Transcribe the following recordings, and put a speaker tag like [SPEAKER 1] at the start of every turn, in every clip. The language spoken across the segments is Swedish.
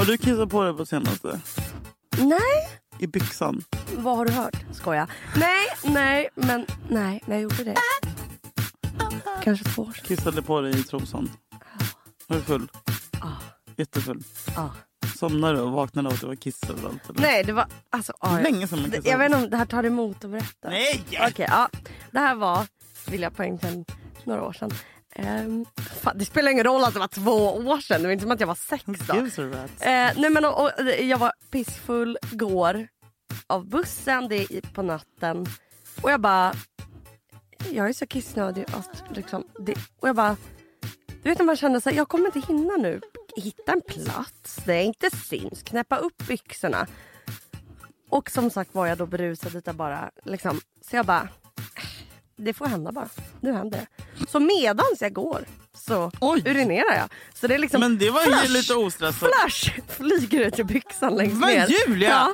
[SPEAKER 1] Har du kissat på dig på senaste?
[SPEAKER 2] Nej,
[SPEAKER 1] I byxan?
[SPEAKER 2] vad har du hört? Skoja. Nej, nej, men nej, när jag gjorde det. Kanske två år sedan.
[SPEAKER 1] Kissade på dig i trosan? Var du full?
[SPEAKER 2] Ja.
[SPEAKER 1] Jättefull?
[SPEAKER 2] Ja.
[SPEAKER 1] Somnade du och vaknade av att det var kiss överallt? eller?
[SPEAKER 2] Nej, det var alltså... ja, jag-
[SPEAKER 1] Länge sedan man kissade.
[SPEAKER 2] Jag vet inte om det här tar emot att berätta.
[SPEAKER 1] Nej!
[SPEAKER 2] Okej, ja. Det här var, vill jag poängtera, några år sedan. Ehm, fan, det spelar ingen roll att det var två år sedan. Det var inte som att jag var sex då. Eh, nej men, och, och, jag var pissfull, går av bussen det är på natten. Och jag bara... Jag är så kissnödig. Att, liksom, det, och jag bara... Du vet när man känner sig jag kommer inte hinna nu. Hitta en plats där jag inte syns. Knäppa upp byxorna. Och som sagt var jag då berusad utav bara liksom. Så jag bara... "Äh, Det får hända bara. Nu händer det. Så medans jag går så
[SPEAKER 1] Oj.
[SPEAKER 2] urinerar jag. Så det är liksom
[SPEAKER 1] Men det var ju
[SPEAKER 2] flash,
[SPEAKER 1] lite ostressat.
[SPEAKER 2] Flash flyger ut ur byxan längst
[SPEAKER 1] Men
[SPEAKER 2] ner.
[SPEAKER 1] Julia!
[SPEAKER 2] Ja.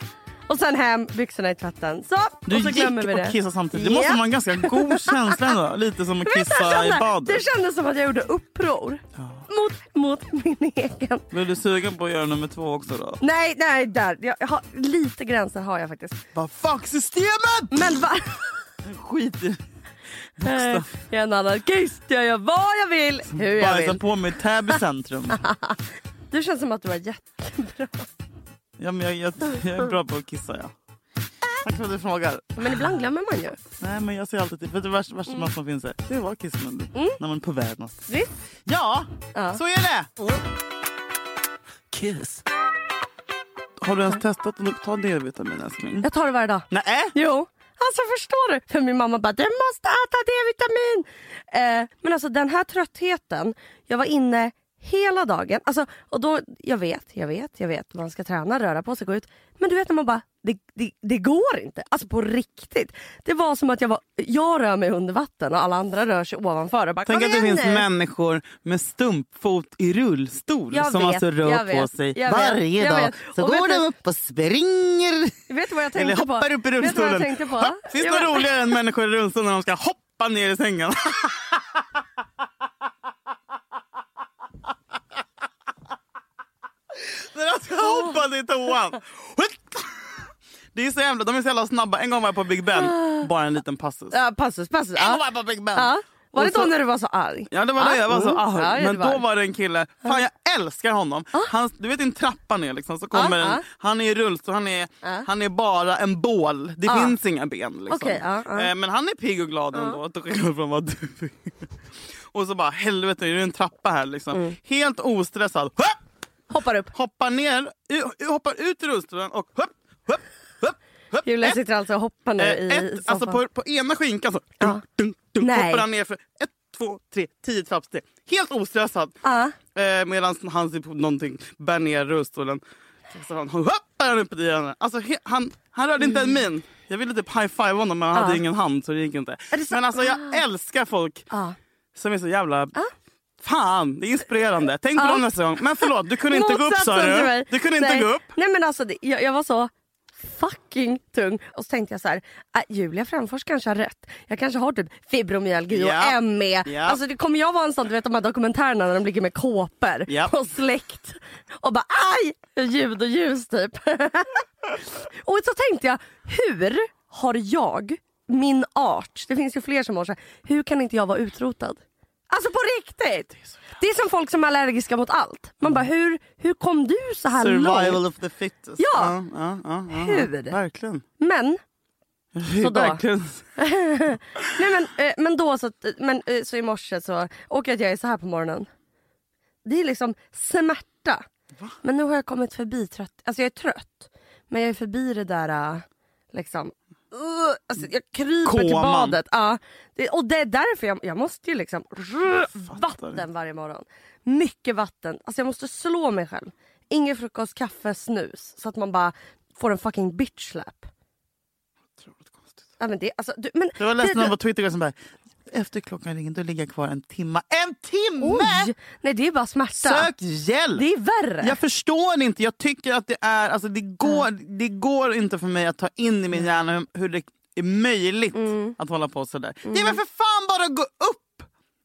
[SPEAKER 2] Och sen hem, byxorna i tvätten. Så,
[SPEAKER 1] Du
[SPEAKER 2] och så
[SPEAKER 1] gick
[SPEAKER 2] glömmer vi
[SPEAKER 1] och
[SPEAKER 2] det.
[SPEAKER 1] kissade samtidigt. Det måste
[SPEAKER 2] Ja.
[SPEAKER 1] vara en ganska god känsla ändå. Lite som att
[SPEAKER 2] du vad jag
[SPEAKER 1] kissa i badet.
[SPEAKER 2] Det kändes som att jag gjorde uppror. Mot, mot min egen.
[SPEAKER 1] Blev du sugen på att göra nummer två också då?
[SPEAKER 2] Nej, nej, där. Jag har, lite gränser har jag faktiskt.
[SPEAKER 1] Bara fuck systemet!
[SPEAKER 2] Men va?
[SPEAKER 1] Skit i
[SPEAKER 2] Eh,
[SPEAKER 1] bokstav.
[SPEAKER 2] Jag är en annan kiss. Jag gör vad jag vill, hur jag
[SPEAKER 1] Bajsa
[SPEAKER 2] vill.
[SPEAKER 1] på mig i Täby centrum.
[SPEAKER 2] Du känns som att du var jättebra.
[SPEAKER 1] Ja, men jag, jag, jag är bra på att kissa ja. Tack för att du frågar.
[SPEAKER 2] Men ibland glömmer man ju.
[SPEAKER 1] Nej men jag ser alltid till. För det värsta, värsta mm. som finns är det var kissmunnen. När man är på väg någonstans.
[SPEAKER 2] Visst?
[SPEAKER 1] Ja,
[SPEAKER 2] Ja.
[SPEAKER 1] så är det! Kiss. Har du ens testat att ta D-vitamin älskling?
[SPEAKER 2] Jag tar det varje dag.
[SPEAKER 1] Nej.
[SPEAKER 2] Jo. Alltså förstår du? För min mamma bara, du måste äta D-vitamin. Eh, men alltså den här tröttheten, jag var inne hela dagen. Alltså, och då, jag vet, jag vet, jag vet. Man ska träna, röra på sig, gå ut. Men du vet när man bara, det, det, det går inte. Alltså på riktigt. Det var som att jag var, jag rör mig under vatten och alla andra rör sig ovanför. Bara,
[SPEAKER 1] Tänk
[SPEAKER 2] "Kom
[SPEAKER 1] att det finns
[SPEAKER 2] nu."
[SPEAKER 1] människor med stumpfot i rullstol
[SPEAKER 2] Jag
[SPEAKER 1] som
[SPEAKER 2] vet,
[SPEAKER 1] alltså rör
[SPEAKER 2] jag
[SPEAKER 1] på
[SPEAKER 2] vet,
[SPEAKER 1] sig
[SPEAKER 2] jag vet,
[SPEAKER 1] varje
[SPEAKER 2] jag
[SPEAKER 1] dag.
[SPEAKER 2] vet.
[SPEAKER 1] Så
[SPEAKER 2] Och vet
[SPEAKER 1] går de upp och springer.
[SPEAKER 2] Vet du vad jag tänkte
[SPEAKER 1] Eller hoppar
[SPEAKER 2] på?
[SPEAKER 1] upp i
[SPEAKER 2] Vet
[SPEAKER 1] rullstolen.
[SPEAKER 2] jag tänkte på?
[SPEAKER 1] Ha, Finns det
[SPEAKER 2] Jag
[SPEAKER 1] något roligare än människor i rullstol när de ska hoppa ner i sängen? när de ska hoppa i toan. Det är så jävla, de är så jävla snabba. En gång var jag på Big Ben, bara en liten passus.
[SPEAKER 2] Ja, passus, passus.
[SPEAKER 1] En gång var jag på Big Ben.
[SPEAKER 2] Ja. Var det då när du var så arg?
[SPEAKER 1] Ja det var det, jag var så
[SPEAKER 2] mm.
[SPEAKER 1] arg.
[SPEAKER 2] Ja,
[SPEAKER 1] Men
[SPEAKER 2] var.
[SPEAKER 1] då var det en kille, fan jag älskar honom. Han, du vet en trappa ner liksom, så kommer
[SPEAKER 2] Ja,
[SPEAKER 1] en, han är i rullstol, han är, han är bara en bål. Det finns inga ben. Liksom.
[SPEAKER 2] Ja.
[SPEAKER 1] Eh, Men han är pigg och glad ändå, till skillnad från vad du. Och så bara helvete är det en trappa här liksom.
[SPEAKER 2] Mm.
[SPEAKER 1] Helt ostressad. Hopp!
[SPEAKER 2] Hoppar upp.
[SPEAKER 1] Hoppar ner, hoppar ut ur rullstolen och hopp, hopp,
[SPEAKER 2] Julia
[SPEAKER 1] Ett,
[SPEAKER 2] sitter alltså och hoppar nu
[SPEAKER 1] eh,
[SPEAKER 2] i
[SPEAKER 1] ett,
[SPEAKER 2] soffan.
[SPEAKER 1] alltså på, på ena skinkan så
[SPEAKER 2] Ja.
[SPEAKER 1] dunk, dunk,
[SPEAKER 2] Nej.
[SPEAKER 1] hoppar han ner för ett, två, tre, tio trappsteg. Helt ostressad.
[SPEAKER 2] Ja.
[SPEAKER 1] Eh, Medan han ser på någonting, bär ner rullstolen. Så han hoppar han upp i den. Alltså, he, han, han rörde inte en min. Jag ville typ high-five honom men han
[SPEAKER 2] Mm. Ja.
[SPEAKER 1] hade ingen hand så det gick inte.
[SPEAKER 2] Det?
[SPEAKER 1] Men alltså jag älskar folk som är så jävla... Fan, det är inspirerande. Tänk på
[SPEAKER 2] Ja.
[SPEAKER 1] dem nästa gång. Men förlåt, du kunde inte gå upp sa du. Du kunde inte
[SPEAKER 2] Nej.
[SPEAKER 1] gå upp.
[SPEAKER 2] Nej men alltså jag, jag var så fucking tung. Och så tänkte jag så här, äh, Julia Fränfors kanske har rätt. Jag kanske har typ fibromyalgi
[SPEAKER 1] Ja.
[SPEAKER 2] och ME.
[SPEAKER 1] Ja.
[SPEAKER 2] Alltså det kommer jag vara en sån, du vet de här dokumentärerna när de ligger med kåpor
[SPEAKER 1] Ja.
[SPEAKER 2] och släkt. Och bara aj! Ljud och ljus typ. och så tänkte jag, hur har jag, min art, det finns ju fler som har så här, hur kan inte jag vara utrotad? Alltså på riktigt! Det är som folk som är allergiska mot allt. Man bara, hur, hur kom du så här
[SPEAKER 1] Survival
[SPEAKER 2] långt?
[SPEAKER 1] of the fittest.
[SPEAKER 2] Ja.
[SPEAKER 1] ja, ja, ja.
[SPEAKER 2] Hur?
[SPEAKER 1] Verkligen.
[SPEAKER 2] Men, Så då? Nej men, eh, men då så, men, eh, så i morse så, och att jag är så här på morgonen. Det är liksom smärta. Men nu har jag kommit förbi trött, alltså jag är trött. Men jag är förbi det där eh, liksom, uh, alltså jag kryper till
[SPEAKER 1] Koman.
[SPEAKER 2] badet. Ja, det, och det är därför jag, jag måste ju liksom vatten varje morgon. Mycket vatten. Alltså jag måste slå mig själv. Ingen frukost, kaffe, snus. Så att man bara får en fucking bitch slap. Ja, men det, alltså, du, men,
[SPEAKER 1] Jag
[SPEAKER 2] det-
[SPEAKER 1] av på Twitter som bara efter klockan ringer då ligger jag kvar en timme. En timme!
[SPEAKER 2] Oj! Nej det är bara smärta.
[SPEAKER 1] Sök hjälp!
[SPEAKER 2] Det är värre.
[SPEAKER 1] Jag förstår inte. Jag tycker att det är, alltså det går, det går inte för mig att ta in i min hjärna hur, hur det är möjligt
[SPEAKER 2] Mm.
[SPEAKER 1] att hålla på sådär. Det är väl för fan bara att gå upp!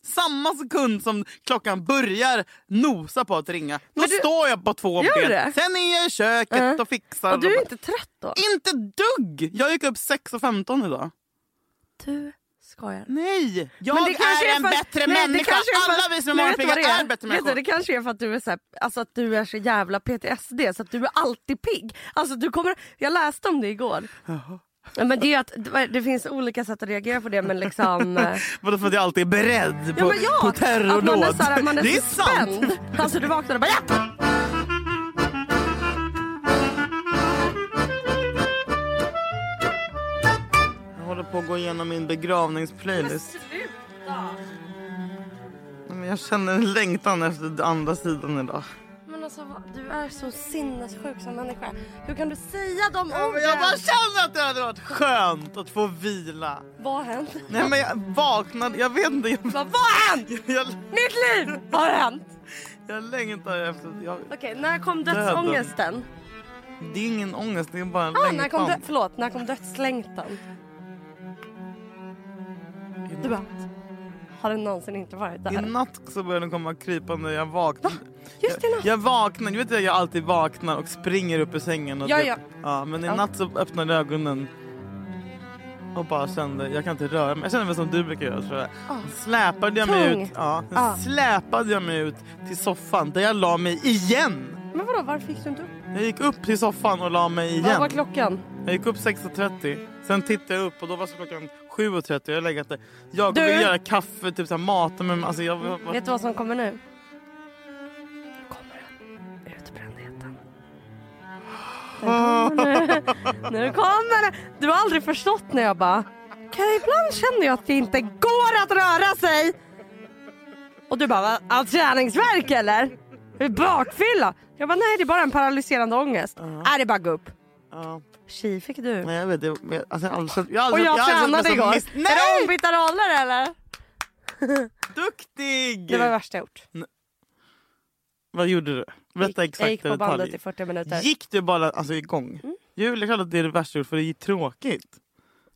[SPEAKER 1] Samma sekund som klockan börjar nosa på att ringa, då
[SPEAKER 2] du-
[SPEAKER 1] står jag på två ben.
[SPEAKER 2] det?
[SPEAKER 1] Sen är jag i köket
[SPEAKER 2] Mm.
[SPEAKER 1] och fixar.
[SPEAKER 2] Och du är inte trött då?
[SPEAKER 1] Inte dugg! Jag gick upp 6.15 idag.
[SPEAKER 2] Du skojar.
[SPEAKER 1] Nej! Jag
[SPEAKER 2] Men det
[SPEAKER 1] är en bättre
[SPEAKER 2] Nej,
[SPEAKER 1] människa.
[SPEAKER 2] är för-
[SPEAKER 1] Alla vi som är
[SPEAKER 2] du
[SPEAKER 1] morgonpigga
[SPEAKER 2] det
[SPEAKER 1] är bättre
[SPEAKER 2] du,
[SPEAKER 1] människor.
[SPEAKER 2] det kanske är för att du är så, här, alltså att du är så jävla PTSD så att du är alltid pigg. Alltså du kommer, jag läste om det igår. Ja, Men det, är att, det- finns olika sätt att reagera på det men liksom... eh,
[SPEAKER 1] Vadå för att jag alltid är beredd på,
[SPEAKER 2] ja, men ja,
[SPEAKER 1] på terrordåd?
[SPEAKER 2] man är, så här, man är
[SPEAKER 1] det är
[SPEAKER 2] så
[SPEAKER 1] sant!
[SPEAKER 2] spänd. Alltså du vaknar och bara ja!
[SPEAKER 1] Håller på att gå igenom min begravningsplaylist. Men jag känner en längtan efter andra sidan idag.
[SPEAKER 2] Men alltså vad- du är så sinnessjuk som människa. Hur kan du säga de
[SPEAKER 1] Ja,
[SPEAKER 2] orden?
[SPEAKER 1] men jag bara känner att det hade varit skönt att få vila.
[SPEAKER 2] Vad har hänt?
[SPEAKER 1] Nej men jag vaknade, jag vet inte. Jag,
[SPEAKER 2] Vad vad har hänt?
[SPEAKER 1] jag,
[SPEAKER 2] Mitt liv har hänt!
[SPEAKER 1] jag längtar efter... Jag,
[SPEAKER 2] Okej, när kom
[SPEAKER 1] Döden.
[SPEAKER 2] dödsångesten?
[SPEAKER 1] det är ingen ångest, det är bara en
[SPEAKER 2] Ah, när kom dö-
[SPEAKER 1] längtan.
[SPEAKER 2] förlåt, när kom dödslängtan? Du bara, har det någonsin inte varit
[SPEAKER 1] I
[SPEAKER 2] där?
[SPEAKER 1] natt så började den komma krypande. Jag vaknade.
[SPEAKER 2] Just i
[SPEAKER 1] jag,
[SPEAKER 2] natt?
[SPEAKER 1] jag vaknade, jag vet att jag alltid vaknar och springer upp ur sängen. Och
[SPEAKER 2] Ja,
[SPEAKER 1] det-
[SPEAKER 2] ja.
[SPEAKER 1] ja. Men i natt så öppnade jag ögonen och bara kände, jag kan inte röra mig. Jag kände mig som du brukar göra tror jag.
[SPEAKER 2] Ah.
[SPEAKER 1] Släpade jag mig
[SPEAKER 2] Tung.
[SPEAKER 1] ut, ja,
[SPEAKER 2] Ah.
[SPEAKER 1] släpade jag mig ut till soffan där jag la mig igen.
[SPEAKER 2] Men vadå, varför gick du inte upp?
[SPEAKER 1] Jag gick upp till soffan och la mig
[SPEAKER 2] Vad
[SPEAKER 1] igen.
[SPEAKER 2] var klockan?
[SPEAKER 1] Jag gick upp 6.30, sen tittade jag upp och då var så klockan 7.30 jag har legat där. Jag
[SPEAKER 2] Du-
[SPEAKER 1] vill göra kaffe, typ så här, mata mig. Alltså jag, jag,
[SPEAKER 2] Vet du vad som kommer nu? Nu kommer den. Utbrändheten. Den kommer nu. Nu kommer den. Du har aldrig förstått när jag bara... Kan jag ibland känner jag att det inte går att röra sig. Och du bara, "Va, av träningsvärk eller? Är det bakfylla? Jag bara, nej det är bara en paralyserande ångest. Är det bara gå upp?
[SPEAKER 1] ja.
[SPEAKER 2] Tji fick du.
[SPEAKER 1] Nej, jag vet, jag, jag, alltså, jag, jag, har
[SPEAKER 2] Och jag
[SPEAKER 1] aldrig
[SPEAKER 2] tränade
[SPEAKER 1] mig
[SPEAKER 2] igår.
[SPEAKER 1] miss-
[SPEAKER 2] Är det
[SPEAKER 1] Nej!
[SPEAKER 2] ombytta roller eller?
[SPEAKER 1] Duktig!
[SPEAKER 2] Det var det värsta jag gjort.
[SPEAKER 1] Vad gjorde du? Berätta exakt
[SPEAKER 2] jag gick på bandet i 40 minuter.
[SPEAKER 1] Gick du bara alltså, igång?
[SPEAKER 2] Mm.
[SPEAKER 1] Är klart att det är det värsta jag gjort för det är tråkigt.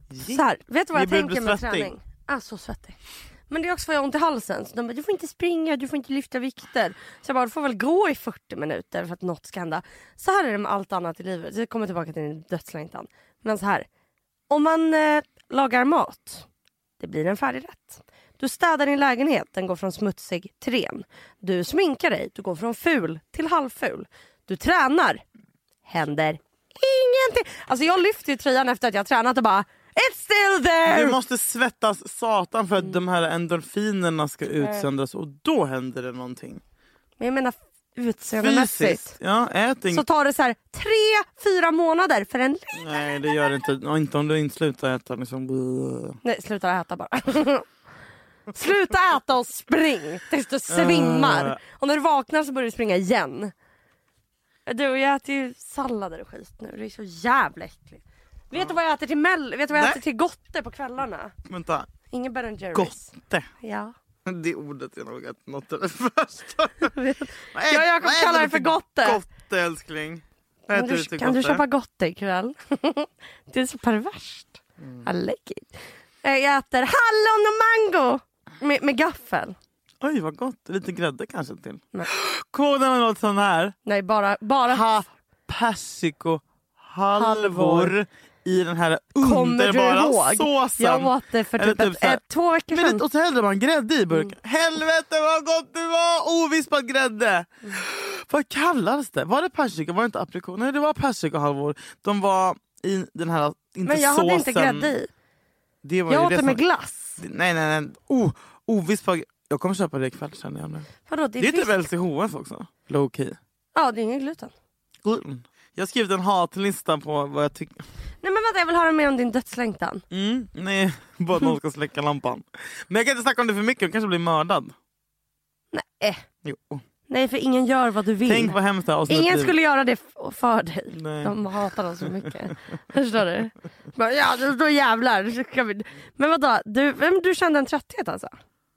[SPEAKER 1] Gick-
[SPEAKER 2] Så här, vet du vad jag
[SPEAKER 1] började
[SPEAKER 2] tänker med träning? Ah, så svettig. Men det är också för jag har ont i halsen. Så de bara, du får inte springa, du får inte lyfta vikter. Så jag bara, du får väl gå i 40 minuter för att något ska hända. Så här är det med allt annat i livet. Jag kommer tillbaka till din dödslängtan. Men så här. Om man eh, lagar mat, det blir en färdigrätt. Du städar din lägenhet, den går från smutsig till ren. Du sminkar dig, du går från ful till halvful. Du tränar, händer ingenting. Alltså jag lyfter ju tröjan efter att jag har tränat och bara It's still there!
[SPEAKER 1] Du måste svettas satan för att
[SPEAKER 2] Mm.
[SPEAKER 1] de här endorfinerna ska utsöndras och då händer det någonting.
[SPEAKER 2] Men jag menar utseendemässigt.
[SPEAKER 1] Ja.
[SPEAKER 2] Så tar det så här tre, fyra månader för en liten...
[SPEAKER 1] Nej det gör det inte. Och inte om du inte slutar äta. Liksom.
[SPEAKER 2] Nej, sluta äta bara. sluta äta och spring tills du svimmar.
[SPEAKER 1] Uh.
[SPEAKER 2] Och när du vaknar så börjar du springa igen. Du, jag äter ju sallader och skit nu. Det är så jävla äckligt. Vet du vad jag äter till mell? Vet du vad jag
[SPEAKER 1] Nej.
[SPEAKER 2] äter till gotte på kvällarna?
[SPEAKER 1] Vänta.
[SPEAKER 2] Ingen Ben Jerrys.
[SPEAKER 1] Gotte.
[SPEAKER 2] Ja.
[SPEAKER 1] Det ordet är nog ett- något av det första.
[SPEAKER 2] Jag
[SPEAKER 1] är
[SPEAKER 2] kallar det för gotte.
[SPEAKER 1] Gotte älskling. Vad
[SPEAKER 2] Kan
[SPEAKER 1] äter
[SPEAKER 2] du,
[SPEAKER 1] till
[SPEAKER 2] kan du
[SPEAKER 1] gotte?
[SPEAKER 2] köpa gotte ikväll? det är så perverst.
[SPEAKER 1] Mm.
[SPEAKER 2] I like it. Jag äter hallon och mango med, med gaffel.
[SPEAKER 1] Oj vad gott. Lite grädde kanske till.
[SPEAKER 2] Nej.
[SPEAKER 1] Kommer du ihåg när det låter sån här?
[SPEAKER 2] Nej, bara... bara
[SPEAKER 1] Ha, persiko, halvor
[SPEAKER 2] Halvor.
[SPEAKER 1] I den här
[SPEAKER 2] Kommer du
[SPEAKER 1] underbara
[SPEAKER 2] ihåg?
[SPEAKER 1] såsen.
[SPEAKER 2] Jag åt det för typ,
[SPEAKER 1] typ
[SPEAKER 2] ett, ett, två veckor sedan.
[SPEAKER 1] och så hällde man grädde i burken. Helvete vad gott det var! Ovispad grädde. Vad kallades det? Var det persika? Var det inte aprikos? Nej det var persikohalvor. De var i den här, inte
[SPEAKER 2] Men jag
[SPEAKER 1] såsen.
[SPEAKER 2] hade inte grädde i.
[SPEAKER 1] Det var
[SPEAKER 2] Jag åt det
[SPEAKER 1] som-
[SPEAKER 2] med glass.
[SPEAKER 1] Nej nej nej. Oh, ovispad. Jag kommer köpa det ikväll känner jag nu.
[SPEAKER 2] Vadå, det är,
[SPEAKER 1] Det är typ. LCHF också. Low key.
[SPEAKER 2] Ja, det är ingen gluten.
[SPEAKER 1] Gluten. Jag har skrivit en hatlista på vad jag tycker.
[SPEAKER 2] Nej men vänta, jag vill höra mer om din dödslängtan.
[SPEAKER 1] Mm, nej, bara att någon ska släcka lampan. Men jag kan inte snacka om det för mycket, jag kanske blir mördad.
[SPEAKER 2] Nej,
[SPEAKER 1] Jo.
[SPEAKER 2] nej för ingen gör vad du vill.
[SPEAKER 1] Tänk vad hemskt det här avsnittet
[SPEAKER 2] Ingen
[SPEAKER 1] blir.
[SPEAKER 2] skulle göra det för dig.
[SPEAKER 1] Nej.
[SPEAKER 2] De hatar oss så mycket. Förstår du? Bara, ja, då, jävlar. så ska vi- Men vadå, du, vem, du kände en trötthet alltså?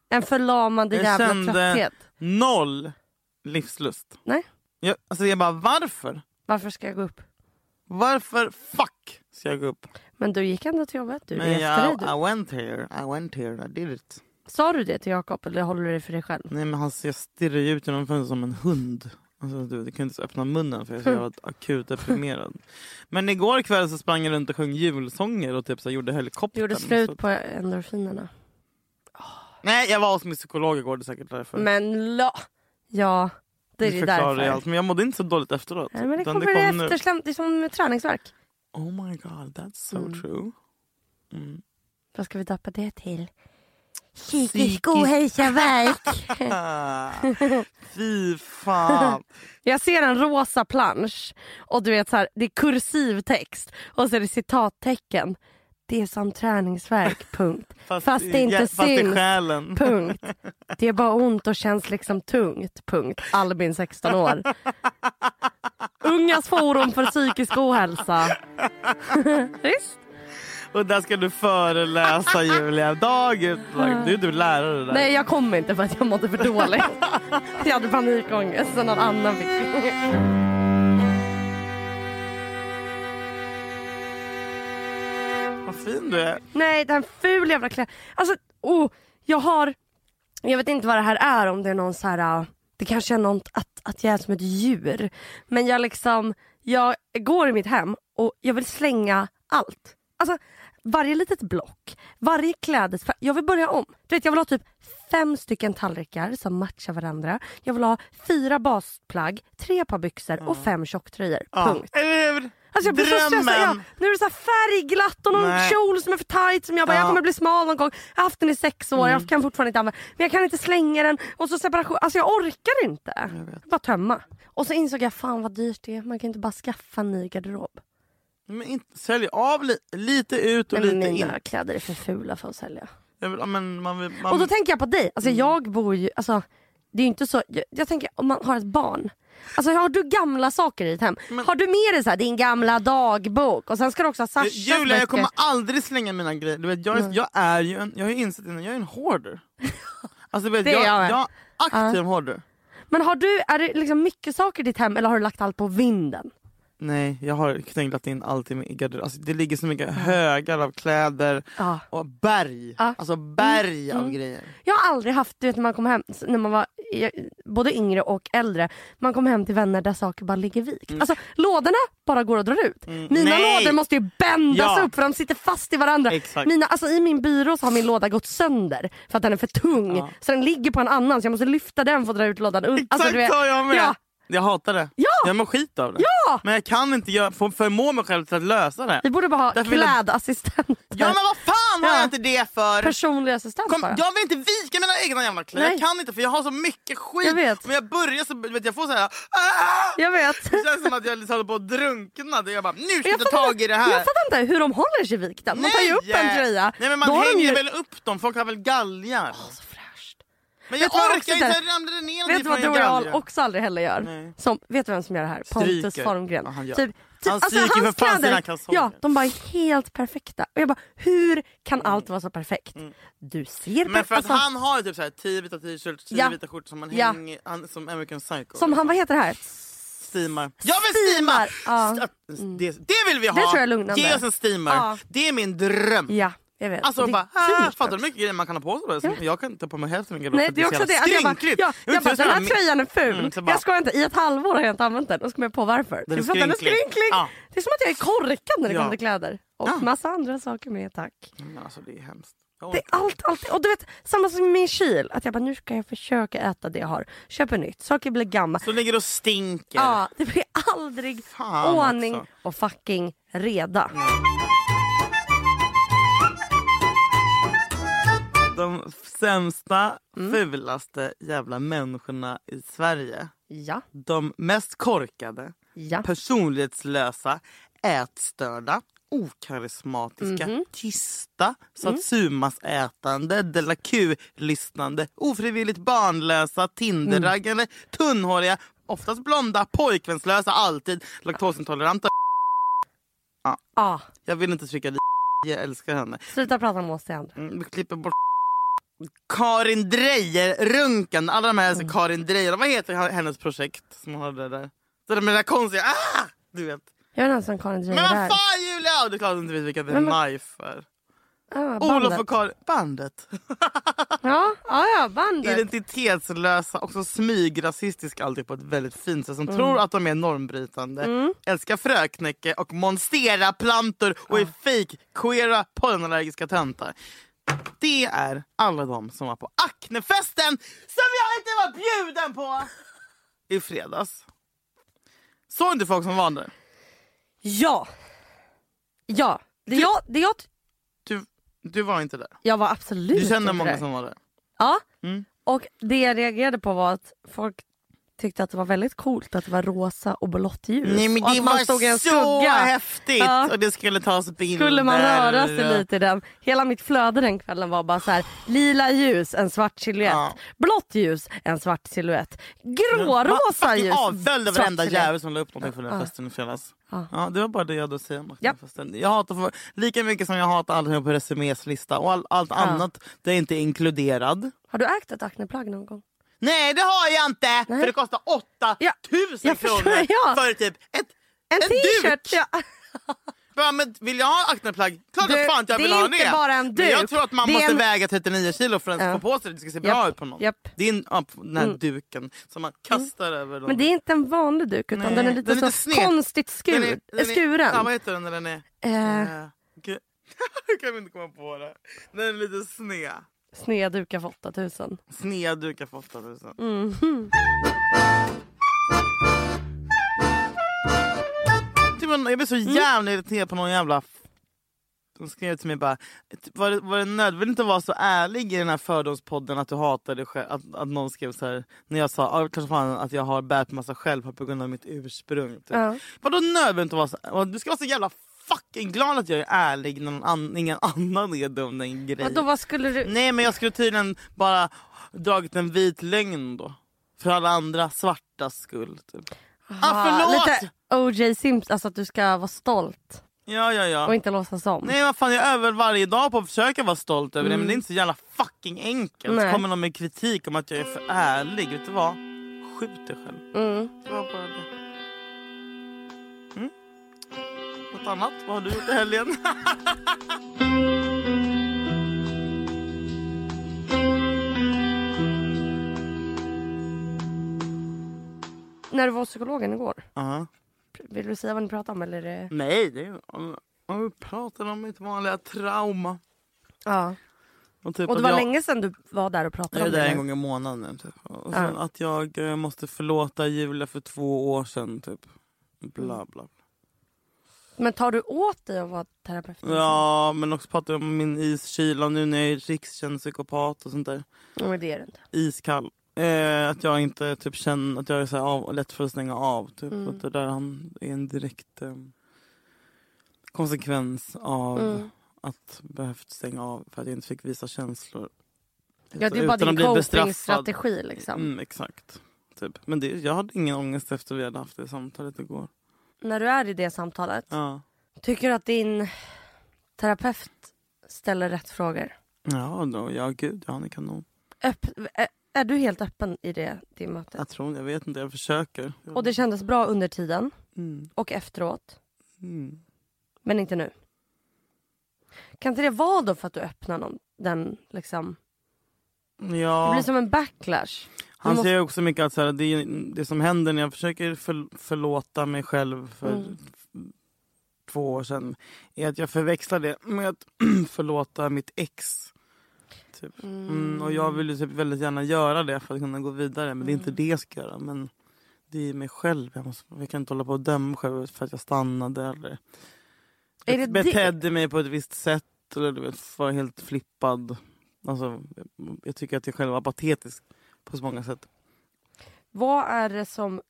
[SPEAKER 2] En förlamande
[SPEAKER 1] Jag
[SPEAKER 2] jävla
[SPEAKER 1] kände-
[SPEAKER 2] trötthet?
[SPEAKER 1] Noll livslust.
[SPEAKER 2] Nej.
[SPEAKER 1] Jag, alltså jag bara, varför?
[SPEAKER 2] Varför ska jag gå upp?
[SPEAKER 1] Varför fuck ska jag gå upp?
[SPEAKER 2] Men du gick ändå till jobbet, du
[SPEAKER 1] Men jag,
[SPEAKER 2] dig.
[SPEAKER 1] I went here, I went here, I did it.
[SPEAKER 2] Sa du det till Jakob eller håller du det för dig själv?
[SPEAKER 1] Nej men han jag stirrar ju ut genom fönstret som en hund. Alltså, du, jag kan inte öppna munnen för jag så jävla akut deprimerad. Men igår kväll så sprang jag runt och sjöng julsånger och typ så gjorde helikoptern.
[SPEAKER 2] Du gjorde
[SPEAKER 1] så,
[SPEAKER 2] slut på endorfinerna.
[SPEAKER 1] Nej jag var hos min psykolog igår, det är säkert därför.
[SPEAKER 2] Men la... Ja, det är därför.
[SPEAKER 1] allt. Men jag mådde inte så dåligt efteråt.
[SPEAKER 2] Nej, men det kommer det
[SPEAKER 1] nu.
[SPEAKER 2] efterslämt. Det är som träningsvärk.
[SPEAKER 1] Oh my god, that's so
[SPEAKER 2] Mm.
[SPEAKER 1] true. Mm.
[SPEAKER 2] Vad ska vi döpa det till?
[SPEAKER 1] Psykisk-
[SPEAKER 2] Psykisk ohälsavärk.
[SPEAKER 1] Ah, Fy fan.
[SPEAKER 2] Jag ser en rosa plansch och du vet så här, det är kursiv text och så är det citattecken. Det är som träningsvärk, punkt. Fast det inte
[SPEAKER 1] ja, Fast
[SPEAKER 2] syns. Punkt. Det är bara ont och känns liksom tungt. Punkt. Albin 16 år. Ungas forum för psykisk ohälsa. Visst?
[SPEAKER 1] Och där ska du föreläsa Julia, dag ut dag. Du är du lärare där.
[SPEAKER 2] Nej jag kom inte för att jag mådde för dåligt. Jag hade panikångest så någon annan fick.
[SPEAKER 1] Fin du är.
[SPEAKER 2] Nej den ful jävla kläder. Alltså oh, jag har, jag vet inte vad det här är om det är någon så här, uh, det kanske är något att, att jag är som ett djur. Men jag liksom, jag går i mitt hem och jag vill slänga allt. Alltså varje litet block, varje klädes, jag vill börja om. Du vet jag vill ha typ fem stycken tallrikar som matchar varandra. Jag vill ha fyra basplagg, tre par byxor och fem tjocktröjor.
[SPEAKER 1] Ja.
[SPEAKER 2] Punkt. Alltså jag blir så stressad. Ja,
[SPEAKER 1] Drömmen.
[SPEAKER 2] nu är det så färgglatt och någon
[SPEAKER 1] Nej.
[SPEAKER 2] kjol som är för tight som jag bara,
[SPEAKER 1] Ja.
[SPEAKER 2] jag kommer bli smal någon gång. Jag har haft den i sex år, jag kan fortfarande inte använda Men jag kan inte slänga den. Och så separation. Alltså jag orkar inte. Jag
[SPEAKER 1] vet.
[SPEAKER 2] bara tömma. Och så insåg jag, fan vad dyrt det är. Man kan inte bara skaffa en ny garderob.
[SPEAKER 1] Men inte, sälj av li, lite ut och
[SPEAKER 2] Men
[SPEAKER 1] lite in.
[SPEAKER 2] mina kläder är för fula för att sälja.
[SPEAKER 1] Jag vill, men man vill, man,
[SPEAKER 2] Och då tänker jag på dig. Alltså
[SPEAKER 1] Mm.
[SPEAKER 2] jag bor ju, alltså det är inte så, jag, jag tänker om man har ett barn. Alltså har du gamla saker i ditt hem?
[SPEAKER 1] Men-
[SPEAKER 2] har du med dig så här, din gamla dagbok och sen ska du också ha Sashas
[SPEAKER 1] Julia
[SPEAKER 2] böcker.
[SPEAKER 1] jag kommer aldrig slänga mina grejer. Du vet, jag, är, jag är ju en, jag har ju insett innan, jag är en hoarder. Alltså, vet,
[SPEAKER 2] Det är
[SPEAKER 1] jag,
[SPEAKER 2] jag
[SPEAKER 1] är aktiv hoarder.
[SPEAKER 2] Men har du, är det liksom mycket saker i ditt hem eller har du lagt allt på vinden?
[SPEAKER 1] Nej, jag har knögglat in allt i min garderob. Alltså, det ligger så mycket högar av kläder
[SPEAKER 2] Ja.
[SPEAKER 1] och berg.
[SPEAKER 2] Ja.
[SPEAKER 1] Alltså berg
[SPEAKER 2] Mm,
[SPEAKER 1] av
[SPEAKER 2] mm.
[SPEAKER 1] grejer.
[SPEAKER 2] Jag har aldrig haft, du vet när man kom hem, när man var jag- både yngre och äldre, man kom hem till vänner där saker bara ligger vikt. Alltså lådorna bara går och drar ut. Mina
[SPEAKER 1] Mm. Nej.
[SPEAKER 2] lådor måste ju bändas
[SPEAKER 1] Ja.
[SPEAKER 2] upp för de sitter fast i varandra.
[SPEAKER 1] Exakt.
[SPEAKER 2] Mina, alltså, I min byrå så har min låda gått sönder för att den är för tung.
[SPEAKER 1] Ja.
[SPEAKER 2] Så den ligger på en annan så jag måste lyfta den för att dra ut lådan. un-
[SPEAKER 1] Exakt
[SPEAKER 2] Alltså, vet,
[SPEAKER 1] så har jag med.
[SPEAKER 2] Ja.
[SPEAKER 1] Jag hatar det.
[SPEAKER 2] Ja.
[SPEAKER 1] Jag mår skit av det.
[SPEAKER 2] Ja!
[SPEAKER 1] Men jag kan inte göra, förmå mig själv till att lösa det.
[SPEAKER 2] Vi borde bara ha
[SPEAKER 1] Därför vill jag-
[SPEAKER 2] klädassistenter.
[SPEAKER 1] Ja men vad fan har
[SPEAKER 2] Ja.
[SPEAKER 1] jag inte det för?
[SPEAKER 2] Personlig assistent
[SPEAKER 1] Kom,
[SPEAKER 2] bara.
[SPEAKER 1] jag vill inte vika mina egna jävla kläder.
[SPEAKER 2] Nej.
[SPEAKER 1] Jag kan inte för jag har så mycket skit.
[SPEAKER 2] Jag vet.
[SPEAKER 1] Om jag börjar så vet jag får så här. Ah!
[SPEAKER 2] Jag vet.
[SPEAKER 1] Det känns som att jag liksom håller på att drunkna. Jag bara, nu ska jag,
[SPEAKER 2] Jag
[SPEAKER 1] ta tag i det här.
[SPEAKER 2] jag fattar inte hur de håller sig vikta. Man tar ju upp en tröja.
[SPEAKER 1] Nej men man
[SPEAKER 2] då de
[SPEAKER 1] hänger
[SPEAKER 2] ju...
[SPEAKER 1] väl upp dem, folk har väl galgar.
[SPEAKER 2] Fräscht.
[SPEAKER 1] Men jag orkar inte,
[SPEAKER 2] där-
[SPEAKER 1] jag ramlade ner
[SPEAKER 2] Vet du vad
[SPEAKER 1] galge.
[SPEAKER 2] också aldrig heller gör?
[SPEAKER 1] Nej.
[SPEAKER 2] Som, vet du vem som gör det här? Pontus
[SPEAKER 1] Stryker.
[SPEAKER 2] Formgren.
[SPEAKER 1] Ja, han gör.
[SPEAKER 2] Typ, typ,
[SPEAKER 1] Han stryker för
[SPEAKER 2] hans
[SPEAKER 1] fan sina
[SPEAKER 2] kläder,
[SPEAKER 1] kalsonger.
[SPEAKER 2] Ja, de bara är helt perfekta. Och jag bara, hur kan allt vara så perfekt? Du ser
[SPEAKER 1] Mm. Men för att
[SPEAKER 2] alltså,
[SPEAKER 1] han har typ så här, tio vita t-shirts, tio
[SPEAKER 2] Ja.
[SPEAKER 1] vita skjortor som man
[SPEAKER 2] Ja.
[SPEAKER 1] hänger, han, som American Psycho.
[SPEAKER 2] Som han, vad heter det här?
[SPEAKER 1] Steamar. Jag vill steama!
[SPEAKER 2] Steamar, ja.
[SPEAKER 1] St- Det, det vill vi ha!
[SPEAKER 2] Det tror jag är lugnande.
[SPEAKER 1] Ge oss en steamer.
[SPEAKER 2] Ja.
[SPEAKER 1] Det är min dröm.
[SPEAKER 2] Ja, jag vet.
[SPEAKER 1] Alltså bara, ah, fattar du hur mycket grejer man kan ha på sig då? Jag kan inte ta på mig hälften av min garderob
[SPEAKER 2] det är
[SPEAKER 1] så
[SPEAKER 2] också det. Att jag bara, ja,
[SPEAKER 1] Jag
[SPEAKER 2] jag bara, den här tröjan är ful.
[SPEAKER 1] Mm, bara-
[SPEAKER 2] jag skojar inte, i ett halvår har jag inte använt den. Och så kommer jag på varför.
[SPEAKER 1] Den är
[SPEAKER 2] att den är
[SPEAKER 1] skrynklig.
[SPEAKER 2] skrynklig.
[SPEAKER 1] Ja.
[SPEAKER 2] Det är som att jag är korkad när det
[SPEAKER 1] Ja.
[SPEAKER 2] kommer till kläder. Och
[SPEAKER 1] Ja.
[SPEAKER 2] massa andra saker med tack.
[SPEAKER 1] Men alltså det är hemskt.
[SPEAKER 2] Det är allt, allt. Och du vet, samma som med min kyl. Att jag bara, nu ska jag försöka äta det jag har. Köper nytt, saker blir gamla.
[SPEAKER 1] Så ligger det och stinker.
[SPEAKER 2] Ja, det blir aldrig
[SPEAKER 1] Fan
[SPEAKER 2] ordning
[SPEAKER 1] också.
[SPEAKER 2] och fucking reda.
[SPEAKER 1] De sämsta,
[SPEAKER 2] Mm.
[SPEAKER 1] fulaste jävla människorna i Sverige.
[SPEAKER 2] Ja,
[SPEAKER 1] De mest korkade,
[SPEAKER 2] ja.
[SPEAKER 1] personlighetslösa, ätstörda, okarismatiska,
[SPEAKER 2] Mhm.
[SPEAKER 1] tysta,
[SPEAKER 2] Mm.
[SPEAKER 1] satsumas-ätande, de la Q-lyssnande, ofrivilligt barnlösa, tinderraggande,
[SPEAKER 2] Mm.
[SPEAKER 1] tunnhåriga, oftast blonda, pojkvänslösa, alltid laktosintoleranta.
[SPEAKER 2] Ah,
[SPEAKER 1] Jag vill inte trycka dit. Jag älskar henne.
[SPEAKER 2] sluta prata om oss andra.
[SPEAKER 1] Mm, vi klipper bort Karin Drejer, Runken, alla de här
[SPEAKER 2] Mm.
[SPEAKER 1] Karin Drejer. Vad heter hennes projekt som hade där? Det där med det där konstiga, ah! Du vet.
[SPEAKER 2] Jag vet inte ens vem Karin Drejer
[SPEAKER 1] Men vad
[SPEAKER 2] är.
[SPEAKER 1] fan Julia! Det är du inte vet vilka The
[SPEAKER 2] Men- men-
[SPEAKER 1] Knife är.
[SPEAKER 2] Ah,
[SPEAKER 1] Olof och Karin, bandet.
[SPEAKER 2] Ja, ja, ja bandet.
[SPEAKER 1] Identitetslösa, också smygrasistiska alltid på ett väldigt fint sätt. Som
[SPEAKER 2] Mm.
[SPEAKER 1] tror att de är normbrytande. Älskar fröknäcke och monstera-plantor och är fake queera pollenallergiska töntar. Det är alla de som var på Acnefesten som jag inte var bjuden på i fredags. Såg inte folk som var där?
[SPEAKER 2] Ja. Ja. Det jag, det jag,
[SPEAKER 1] Du, du var inte där.
[SPEAKER 2] jag var absolut
[SPEAKER 1] Du känner
[SPEAKER 2] inte
[SPEAKER 1] många
[SPEAKER 2] där.
[SPEAKER 1] som var där.
[SPEAKER 2] Ja.
[SPEAKER 1] Mm.
[SPEAKER 2] Och det jag reagerade på var att folk tyckte att det var väldigt coolt att det var rosa och blått ljus.
[SPEAKER 1] Nej men
[SPEAKER 2] och
[SPEAKER 1] det
[SPEAKER 2] att man stod i en
[SPEAKER 1] så
[SPEAKER 2] skugga.
[SPEAKER 1] häftigt!
[SPEAKER 2] Ja.
[SPEAKER 1] Och det skulle tas bilder.
[SPEAKER 2] Skulle man röra sig lite i den. Hela mitt flöde den kvällen var bara så här: lila ljus, en svart silhuett.
[SPEAKER 1] Ja.
[SPEAKER 2] Blått ljus, en svart silhuett. Grårosa ljus,
[SPEAKER 1] avföljde varenda jävel som la upp någonting för den
[SPEAKER 2] Ja.
[SPEAKER 1] festen i fredags.
[SPEAKER 2] Ja.
[SPEAKER 1] Ja, det var bara det jag hade att säga om
[SPEAKER 2] Ja.
[SPEAKER 1] festen. Jag hatar för, lika mycket som jag hatar allt som är på Resumés lista och all, allt annat där jag inte är inkluderad.
[SPEAKER 2] Har du ägt ett akneplagg någon gång?
[SPEAKER 1] Nej det har jag inte!
[SPEAKER 2] Nej.
[SPEAKER 1] För det kostar 8000
[SPEAKER 2] Ja, jag
[SPEAKER 1] kronor
[SPEAKER 2] ja.
[SPEAKER 1] för typ ett
[SPEAKER 2] En
[SPEAKER 1] En
[SPEAKER 2] t-shirt!
[SPEAKER 1] duk.
[SPEAKER 2] Ja.
[SPEAKER 1] Ja, men vill jag ha akneplagg? Klart
[SPEAKER 2] Du,
[SPEAKER 1] att fan att jag
[SPEAKER 2] det
[SPEAKER 1] vill
[SPEAKER 2] är
[SPEAKER 1] ha
[SPEAKER 2] inte
[SPEAKER 1] det.
[SPEAKER 2] bara en
[SPEAKER 1] Men jag
[SPEAKER 2] duk.
[SPEAKER 1] tror att man
[SPEAKER 2] Det
[SPEAKER 1] måste
[SPEAKER 2] en-
[SPEAKER 1] väga 39 kilo för att
[SPEAKER 2] Ja.
[SPEAKER 1] få på sig det. Det ska se bra
[SPEAKER 2] Japp,
[SPEAKER 1] ut på någon.
[SPEAKER 2] japp.
[SPEAKER 1] Det är en, ja, den här
[SPEAKER 2] Mm.
[SPEAKER 1] duken som man kastar över.
[SPEAKER 2] Men det är inte en vanlig duk utan
[SPEAKER 1] Nej,
[SPEAKER 2] den är lite,
[SPEAKER 1] den är lite
[SPEAKER 2] så
[SPEAKER 1] sned.
[SPEAKER 2] konstigt skur,
[SPEAKER 1] Den är- den är-
[SPEAKER 2] skuren.
[SPEAKER 1] Ja, vad heter den när den är... Gud. Jag kan inte komma på det. Den är lite sned.
[SPEAKER 2] Snedukar för 8000.
[SPEAKER 1] Sned dukar för 8000.
[SPEAKER 2] Mhm.
[SPEAKER 1] Typ, en- jag blir så
[SPEAKER 2] Mm.
[SPEAKER 1] jävla irriterad på någon jävla... De skrev till mig bara, var det, var det nödvändigt att vara så ärlig i den här fördomspodden att du hatar dig själv? Att, att någon skrev så här, när jag sa ah, kanske fan att jag har bärt på massa självhat på grund av mitt ursprung. Typ.
[SPEAKER 2] Ja.
[SPEAKER 1] Vadå nödvändigt att vara så Du ska vara så jävla fucking glad att jag är ärlig när någon an, ingen annan är det om den grejen.
[SPEAKER 2] Vadå, vad skulle du...
[SPEAKER 1] Nej men jag skulle tydligen bara dragit en vit lögn då. För alla andra svartas skull. Typ. Ah, förlåt!
[SPEAKER 2] Lite O.J. Simpson, alltså att du ska vara stolt
[SPEAKER 1] Ja ja ja.
[SPEAKER 2] och inte låtsas om.
[SPEAKER 1] Nej vad fan jag övar varje dag på att försöka vara stolt över det men det är inte så jävla fucking enkelt. Så
[SPEAKER 2] Nej.
[SPEAKER 1] kommer någon med kritik om att jag är för ärlig. Vet du vad? Skjut dig själv.
[SPEAKER 2] Mm.
[SPEAKER 1] Det var bara det. Något annat? Vad har du gjort i helgen?
[SPEAKER 2] När du var hos psykologen igår,
[SPEAKER 1] Ja.
[SPEAKER 2] vill du säga vad ni pratade om? Eller? det-
[SPEAKER 1] Nej, det är om vi pratar om mitt vanliga trauma.
[SPEAKER 2] Ja.
[SPEAKER 1] Och, typ
[SPEAKER 2] Och det
[SPEAKER 1] att
[SPEAKER 2] var
[SPEAKER 1] jag,
[SPEAKER 2] länge sedan du var där och pratade
[SPEAKER 1] Jag är
[SPEAKER 2] om det?
[SPEAKER 1] där en gång i månaden. Typ. Och sen
[SPEAKER 2] Ja.
[SPEAKER 1] att jag eh, måste förlåta Julia för två år sedan. Typ. Bla bla.
[SPEAKER 2] Men tar du åt dig att vara terapeut?
[SPEAKER 1] Ja, men också pratar jag om min iskyla nu när jag är rikskänd psykopat och sånt där.
[SPEAKER 2] Ja, men det är det inte.
[SPEAKER 1] Iskall. Eh, att jag inte typ känner att jag är så av, lätt för att stänga av. Typ.
[SPEAKER 2] Mm.
[SPEAKER 1] Att det där han är en direkt eh, konsekvens av
[SPEAKER 2] Mm.
[SPEAKER 1] att behövt stänga av för att jag inte fick visa känslor.
[SPEAKER 2] Ja, det är bara
[SPEAKER 1] Utan
[SPEAKER 2] din copingstrategi liksom.
[SPEAKER 1] Mm, exakt. Typ. Men det, jag hade ingen ångest efter vi hade haft det samtalet igår.
[SPEAKER 2] När du är i det samtalet,
[SPEAKER 1] Ja,
[SPEAKER 2] tycker du att din terapeut ställer rätt frågor?
[SPEAKER 1] ja, då, ja gud, ja, han är kanon.
[SPEAKER 2] Öpp- är, är du helt öppen i det, det mötet?
[SPEAKER 1] Jag tror jag vet inte, jag försöker.
[SPEAKER 2] Och det kändes bra under tiden
[SPEAKER 1] Mm,
[SPEAKER 2] och efteråt,
[SPEAKER 1] mm.
[SPEAKER 2] men inte nu? Kan inte det vara då för att du öppnar någon, den liksom... Det
[SPEAKER 1] Ja,
[SPEAKER 2] blir som en backlash.
[SPEAKER 1] han
[SPEAKER 2] måste-
[SPEAKER 1] säger också mycket att så här, det, det som händer när jag försöker för, förlåta mig själv för
[SPEAKER 2] Mm.
[SPEAKER 1] två år sedan är att jag förväxlar det med att förlåta mitt ex. Typ. Mm, och jag vill ju typ väldigt gärna göra det för att kunna gå vidare men det är inte
[SPEAKER 2] Mm.
[SPEAKER 1] det jag ska göra. Men det är mig själv. Jag, måste, jag kan inte hålla på och döma mig själv för att jag stannade eller
[SPEAKER 2] Är det det-
[SPEAKER 1] betedde mig på ett visst sätt eller du vet, var helt flippad. Alltså, jag, tycker att jag själv var patetisk på så många sätt.
[SPEAKER 2] Vad är det som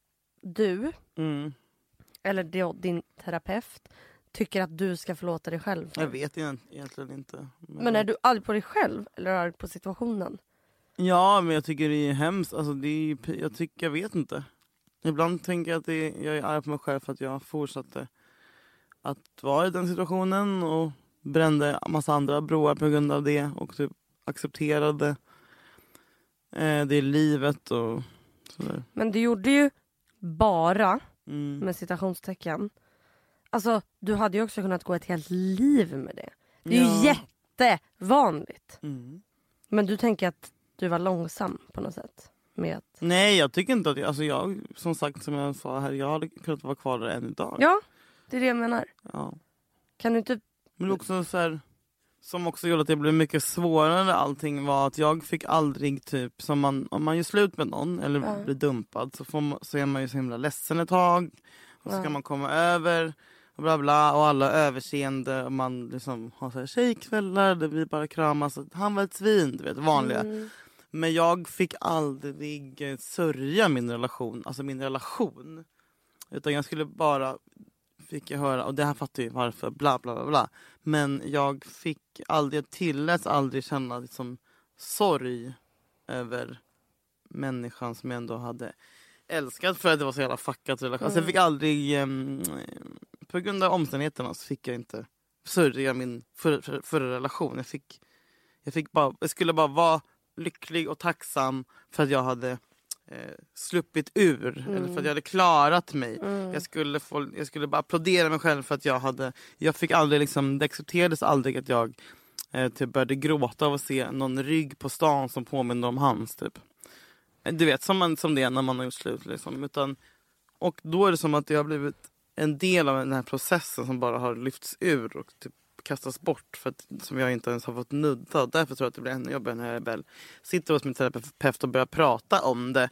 [SPEAKER 2] du,
[SPEAKER 1] Mm.
[SPEAKER 2] eller din terapeut, tycker att du ska förlåta dig själv för?
[SPEAKER 1] Jag vet egent- egentligen inte.
[SPEAKER 2] Men är du arg på dig själv eller arg på situationen?
[SPEAKER 1] Ja, men jag tycker det är hemskt. Alltså, det är, jag, tycker, jag vet inte. Ibland tänker jag att är, jag är arg på mig själv för att jag fortsatte att vara i den situationen och brände massa andra broar på grund av det och typ accepterade eh, det livet och sådär.
[SPEAKER 2] Men du gjorde ju bara,
[SPEAKER 1] Mm.
[SPEAKER 2] med citationstecken, alltså du hade ju också kunnat gå ett helt liv med det. Det är
[SPEAKER 1] Ja.
[SPEAKER 2] ju jättevanligt.
[SPEAKER 1] Mm.
[SPEAKER 2] Men du tänker att du var långsam på något sätt? Med att...
[SPEAKER 1] Nej jag tycker inte att jag, alltså jag som sagt som jag sa här, jag hade kunnat vara kvar där än idag.
[SPEAKER 2] Ja, det är det jag menar.
[SPEAKER 1] Ja.
[SPEAKER 2] Kan du inte...
[SPEAKER 1] Men också så här, som också gjorde att det blev mycket svårare allting var att jag fick aldrig typ, som man, om man gör slut med någon eller
[SPEAKER 2] Ja.
[SPEAKER 1] blir dumpad så, får man, så är man ju så himla ledsen ett tag. Och så ska man komma över och bla bla och alla överseende och man liksom har så här tjejkvällar där vi bara kramas. Han var ett svin, du vet vanliga.
[SPEAKER 2] Mm.
[SPEAKER 1] Men jag fick aldrig sörja min relation, alltså min relation. Utan jag skulle bara, fick jag höra, och det här fattar ju varför, bla bla bla bla. Men jag fick aldrig, jag tilläts aldrig känna liksom sorg över människan som jag ändå hade älskat för att det var så jävla fuckat relation. Alltså jag fick aldrig, ehm, på grund av omständigheterna så fick jag inte sörja min förra, förra, förra relation. Jag fick, jag fick bara, jag skulle bara vara lycklig och tacksam för att jag hade eh, sluppit ur. Eller för att jag hade klarat mig. Jag, skulle få, jag skulle bara applådera mig själv för att jag hade... Jag fick aldrig liksom, det accepterades aldrig att jag eh, typ började gråta av att se någon rygg på stan som påminner om hans. Typ. Eh, Du vet, som, man, som det är när man har gjort slut. Liksom. Utan, och då är det som att det har blivit en del av den här processen som bara har lyfts ur och typ kastas bort för att, som jag inte ens har fått nudda. Därför tror jag att det blir ännu jobbigare när jag väl sitter hos min terapeut och börjar prata om det.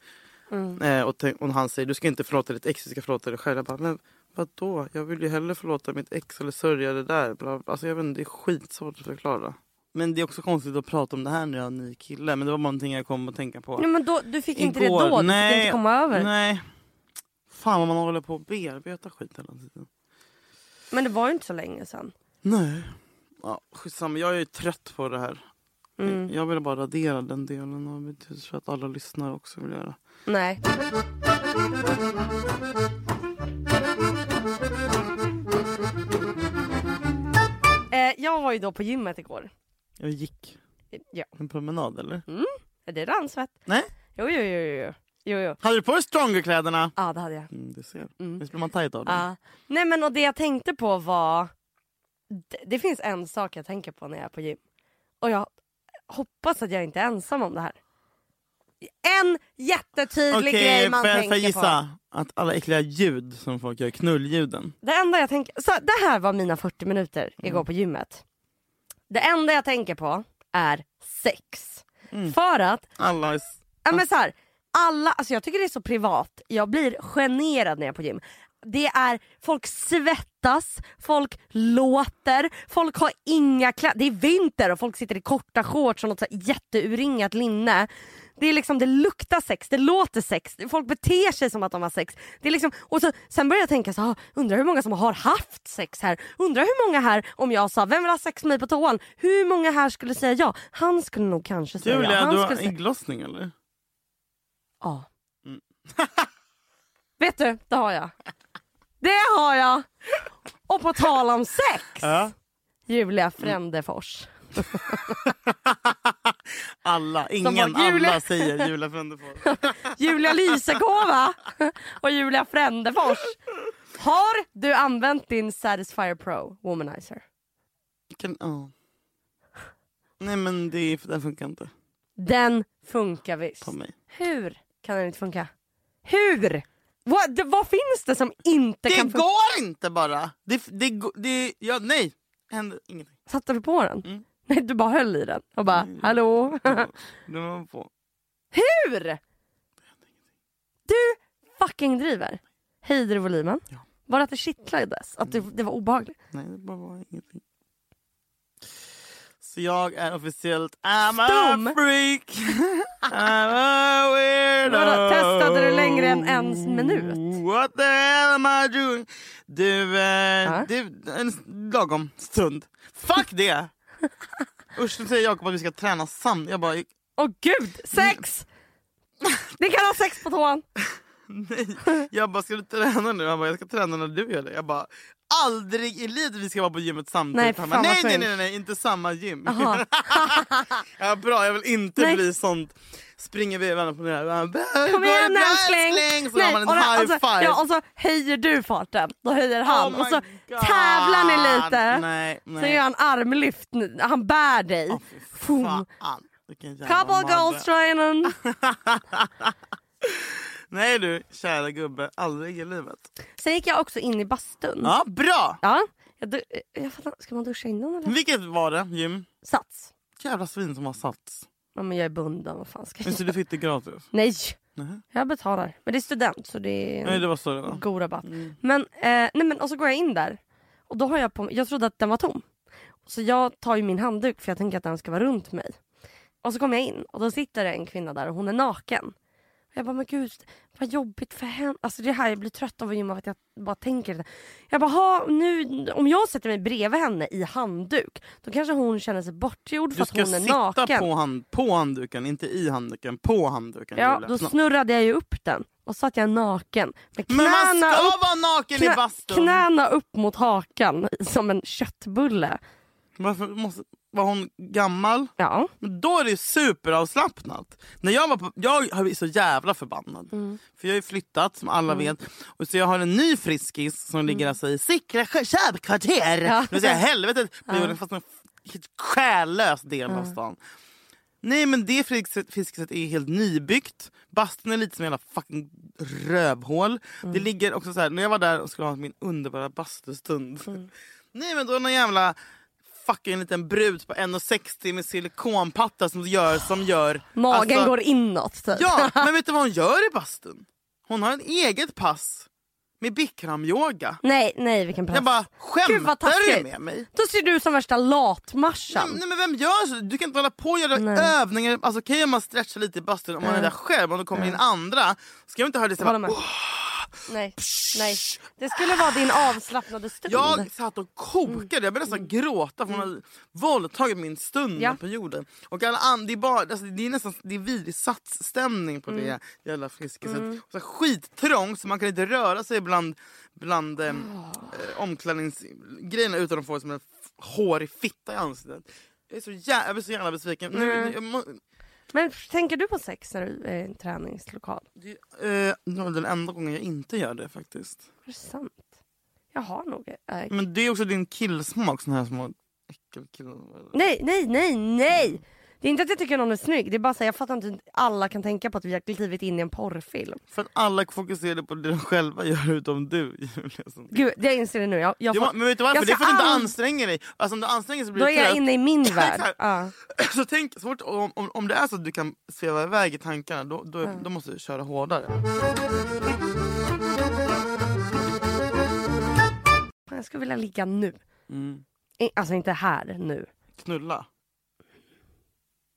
[SPEAKER 1] Eh, och, och han säger du ska inte förlåta ditt ex, du ska förlåta dig själv. Jag bara, men vadå? Jag vill ju hellre förlåta mitt ex eller sörja det där. Bla. Alltså, jag vet inte, det är skitsvårt att förklara. Men det är också konstigt att prata om det här när jag är en ny kille. Men det var någonting jag kom att tänka på.
[SPEAKER 2] Nej, men då, du fick inte det
[SPEAKER 1] Igår.
[SPEAKER 2] då? Du
[SPEAKER 1] Nej.
[SPEAKER 2] fick inte komma över?
[SPEAKER 1] Nej. Fan vad man håller på att bearbeta skit hela tiden.
[SPEAKER 2] Men det var ju inte så länge sedan.
[SPEAKER 1] Nej. Ja, skitsamma, jag är ju trött på det här.
[SPEAKER 2] Mm.
[SPEAKER 1] Jag vill bara radera den delen av mitt hus för att alla lyssnare också vill göra.
[SPEAKER 2] Nej. Eh, jag var ju då på gymmet igår.
[SPEAKER 1] Jag gick
[SPEAKER 2] Ja.
[SPEAKER 1] en promenad eller?
[SPEAKER 2] Är det ransvett?
[SPEAKER 1] Nej.
[SPEAKER 2] Jo, jo, jo, jo. jo, jo.
[SPEAKER 1] Hade du på dig Stronger-kläderna?
[SPEAKER 2] Ja, det hade jag.
[SPEAKER 1] Mm, det ser.
[SPEAKER 2] Mm.
[SPEAKER 1] Visst blir man tajt av dem?
[SPEAKER 2] Ja. Nej men och det jag tänkte på var... Det, det finns en sak jag tänker på när jag är på gym. Och jag hoppas att jag inte är ensam om det här. En jättetydlig
[SPEAKER 1] Okej,
[SPEAKER 2] grej man
[SPEAKER 1] får jag, får
[SPEAKER 2] tänker
[SPEAKER 1] jag
[SPEAKER 2] på.
[SPEAKER 1] gissa? Att alla äckliga ljud som folk gör, knulljuden.
[SPEAKER 2] Det enda jag tänker, så det här var mina 40 minuter igår på gymmet. Det enda jag tänker på är sex. För att,
[SPEAKER 1] Alla är...
[SPEAKER 2] ja men så här, alla, alltså jag tycker det är så privat, jag blir generad när jag är på gym. Det är, folk svettas, folk låter, folk har inga kläder, det är vinter och folk sitter i korta shorts och något så jätteuringat linne. Det, är liksom, det luktar sex, det låter sex, folk beter sig som att de har sex. Det är liksom, och så, sen börjar jag tänka så här, undrar hur många som har haft sex här? Undrar hur många här, om jag sa vem vill ha sex med mig på toan? Hur många här skulle säga ja? Han skulle nog kanske säga ja.
[SPEAKER 1] Julia, du har ägglossning eller?
[SPEAKER 2] Ja.
[SPEAKER 1] Mm.
[SPEAKER 2] Vet du, det har jag. Det har jag! Och på tal om sex,
[SPEAKER 1] Ja.
[SPEAKER 2] Julia Frändefors.
[SPEAKER 1] Alla, ingen,
[SPEAKER 2] var Julia-
[SPEAKER 1] alla säger Julia Frändefors.
[SPEAKER 2] Julia Lysekova och Julia Frändefors. Har du använt din Satisfyer Pro Womanizer?
[SPEAKER 1] Kan, ja. Nej men det, den funkar inte
[SPEAKER 2] Den funkar visst.
[SPEAKER 1] på mig.
[SPEAKER 2] Hur kan den inte funka? Hur? Det, vad finns det som inte
[SPEAKER 1] Det
[SPEAKER 2] kan funka?
[SPEAKER 1] går inte bara! Det, det, det, ja, nej, händer ingenting.
[SPEAKER 2] Satte du på den?
[SPEAKER 1] Mm.
[SPEAKER 2] Nej, du bara höll i den och bara
[SPEAKER 1] Mm.
[SPEAKER 2] hallå?
[SPEAKER 1] Det var på.
[SPEAKER 2] Hur? Du fucking driver. Höjde du volymen?
[SPEAKER 1] Ja.
[SPEAKER 2] Var det att det kittlades? Att det, det var obehagligt?
[SPEAKER 1] Nej, det bara var ingenting. Så jag är officiellt I'm
[SPEAKER 2] Stum.
[SPEAKER 1] a freak. I'm a weirdo.
[SPEAKER 2] Vadå, testade du längre än en minut?
[SPEAKER 1] What the hell am I doing? Du, eh,
[SPEAKER 2] Ja.
[SPEAKER 1] du en lagom stund. Fuck det! Usch, nu säger Jakob att vi ska träna samtidigt. Jag bara,
[SPEAKER 2] Åh gud, sex! Ni kan ha sex på toan.
[SPEAKER 1] nej. Jag bara, ska du träna nu? Han bara, jag ska träna när du gör det. Jag bara, aldrig i livet vi ska vara på gymmet samtidigt.
[SPEAKER 2] Nej,
[SPEAKER 1] bara, nej, nej, nej, nej, inte samma gym. Ja, bra, jag vill inte
[SPEAKER 2] Nej.
[SPEAKER 1] bli sånt. springer vi varandra på här.
[SPEAKER 2] Kom igen älskling!
[SPEAKER 1] Så har man en
[SPEAKER 2] och,
[SPEAKER 1] high
[SPEAKER 2] och så,
[SPEAKER 1] five.
[SPEAKER 2] ja, och så höjer du farten, då höjer han.
[SPEAKER 1] Oh
[SPEAKER 2] och så
[SPEAKER 1] God.
[SPEAKER 2] tävlar ni lite.
[SPEAKER 1] Nej,
[SPEAKER 2] Så
[SPEAKER 1] nej.
[SPEAKER 2] gör han armlyft, han bär dig.
[SPEAKER 1] Jävla
[SPEAKER 2] Couple goals trainen.
[SPEAKER 1] Nej du, kära gubbe. Aldrig i livet.
[SPEAKER 2] Sen gick jag också in i bastun.
[SPEAKER 1] Ja, bra!
[SPEAKER 2] Ja, jag, du- jag fattar, ska man duscha innan eller?
[SPEAKER 1] Vilket var det, Jim?
[SPEAKER 2] Sats.
[SPEAKER 1] Jävla svin som har sats.
[SPEAKER 2] Ja, men jag är bunden, vad fan ska jag
[SPEAKER 1] är
[SPEAKER 2] göra?
[SPEAKER 1] det fick det gratis?
[SPEAKER 2] Nej,
[SPEAKER 1] Nej.
[SPEAKER 2] jag betalar. Men det är student så det är
[SPEAKER 1] Nej, det var så det var.
[SPEAKER 2] god rabatt.
[SPEAKER 1] Mm.
[SPEAKER 2] Men, eh, nej men och så går jag in där och då har jag på jag trodde att den var tom. Så jag tar ju min handduk för jag tänker att den ska vara runt mig. Och så kommer jag in och då sitter det en kvinna där och hon är naken. Jag bara, men gud vad jobbigt för henne. Alltså det här, jag blir trött av att gymma att jag bara tänker det. Jag bara, ha, nu, om jag sätter mig bredvid henne i handduk då kanske hon känner sig bortgjord för
[SPEAKER 1] Du
[SPEAKER 2] att
[SPEAKER 1] ska
[SPEAKER 2] hon är
[SPEAKER 1] sitta
[SPEAKER 2] naken.
[SPEAKER 1] på, hand, på handduken, inte i handduken. På handduken.
[SPEAKER 2] Ja,
[SPEAKER 1] Julia.
[SPEAKER 2] då snurrade jag ju upp den och satt jag naken. Med
[SPEAKER 1] Men man ska
[SPEAKER 2] upp
[SPEAKER 1] vara naken i
[SPEAKER 2] knä,
[SPEAKER 1] bastun!
[SPEAKER 2] knäna upp mot hakan som en köttbulle.
[SPEAKER 1] Varför måste, var hon gammal?
[SPEAKER 2] Ja.
[SPEAKER 1] Men då är det superavslappnat. När jag, var på, jag har blivit så jävla förbannad.
[SPEAKER 2] Mm.
[SPEAKER 1] För jag har ju flyttat som alla vet. Och så jag har en ny friskis som ligger alltså i Sickla köpkvarter.
[SPEAKER 2] Ja.
[SPEAKER 1] Det vill säga helvetet på jorden fast en själlös del av stan. Nej men det fiskiset är helt nybyggt. Bastun är lite som en jävla fucking rövhål. Det ligger också så här, när jag var där och skulle ha min underbara bastustund. Nej men då är någon jävla fucking liten brud på 1,60 med silikonpatta som gör... Som gör
[SPEAKER 2] Magen
[SPEAKER 1] alltså-
[SPEAKER 2] går inåt typ.
[SPEAKER 1] Ja, men vet du vad hon gör i bastun? Hon har en eget pass med bikramyoga.
[SPEAKER 2] Nej, nej vilken press.
[SPEAKER 1] Jag bara, skämtar du med mig?
[SPEAKER 2] Då ser du ut som värsta latmarsan.
[SPEAKER 1] Nej, nej men vem gör så? Du kan inte hålla på och göra
[SPEAKER 2] Nej.
[SPEAKER 1] övningar. Alltså okej om man stretchar lite i bastun om man är där själv, om det kommer in andra. Ska jag inte höra det så. "Åh."
[SPEAKER 2] Nej, nej. Det skulle vara din avslappnade stund.
[SPEAKER 1] Jag satt och kokade, jag började nästan gråta för hon hade våldtagit min stund
[SPEAKER 2] Mm. Ja.
[SPEAKER 1] på jorden. Och alla and, det, är bara, alltså, det är nästan det är vidrig satsstämning på
[SPEAKER 2] Mm.
[SPEAKER 1] det jävla. Och Så skittrångt så man kan inte röra sig bland, bland eh, eh, omklädningsgrejerna utan att få som en hårig fitta i ansiktet. Jag är så jävla, jag blir så jävla besviken. Nu,
[SPEAKER 2] Mm.
[SPEAKER 1] jag må,
[SPEAKER 2] Men tänker du på sex när du är i en träningslokal?
[SPEAKER 1] det, eh, det var den enda gången jag inte gör det faktiskt.
[SPEAKER 2] Är det sant? Jag har nog... Äh,
[SPEAKER 1] Men det är också din killsmak, sån här små äckelkillar.
[SPEAKER 2] nej, nej, nej, nej! Det är inte att jag tycker någon är snygg. Det är bara så här, jag fattar inte hur alla kan tänka på att vi har klivit in i en porrfilm.
[SPEAKER 1] För att alla fokuserar på det de själva gör utom du Julia. som-
[SPEAKER 2] Gud, jag inser det nu. Jag, jag
[SPEAKER 1] Du,
[SPEAKER 2] får,
[SPEAKER 1] men vet du varför?
[SPEAKER 2] jag
[SPEAKER 1] Det är för att du inte
[SPEAKER 2] all-
[SPEAKER 1] anstränger dig. Alltså om du anstränger dig så blir
[SPEAKER 2] då
[SPEAKER 1] du
[SPEAKER 2] är jag
[SPEAKER 1] trött.
[SPEAKER 2] inne i min värld.
[SPEAKER 1] Exakt.
[SPEAKER 2] Ja.
[SPEAKER 1] Så tänk, så fort, om, om, om det är så att du kan sväva iväg i tankarna då, då, då måste du köra hårdare.
[SPEAKER 2] Jag skulle vilja ligga nu.
[SPEAKER 1] Mm.
[SPEAKER 2] I- Alltså inte här nu.
[SPEAKER 1] Knulla.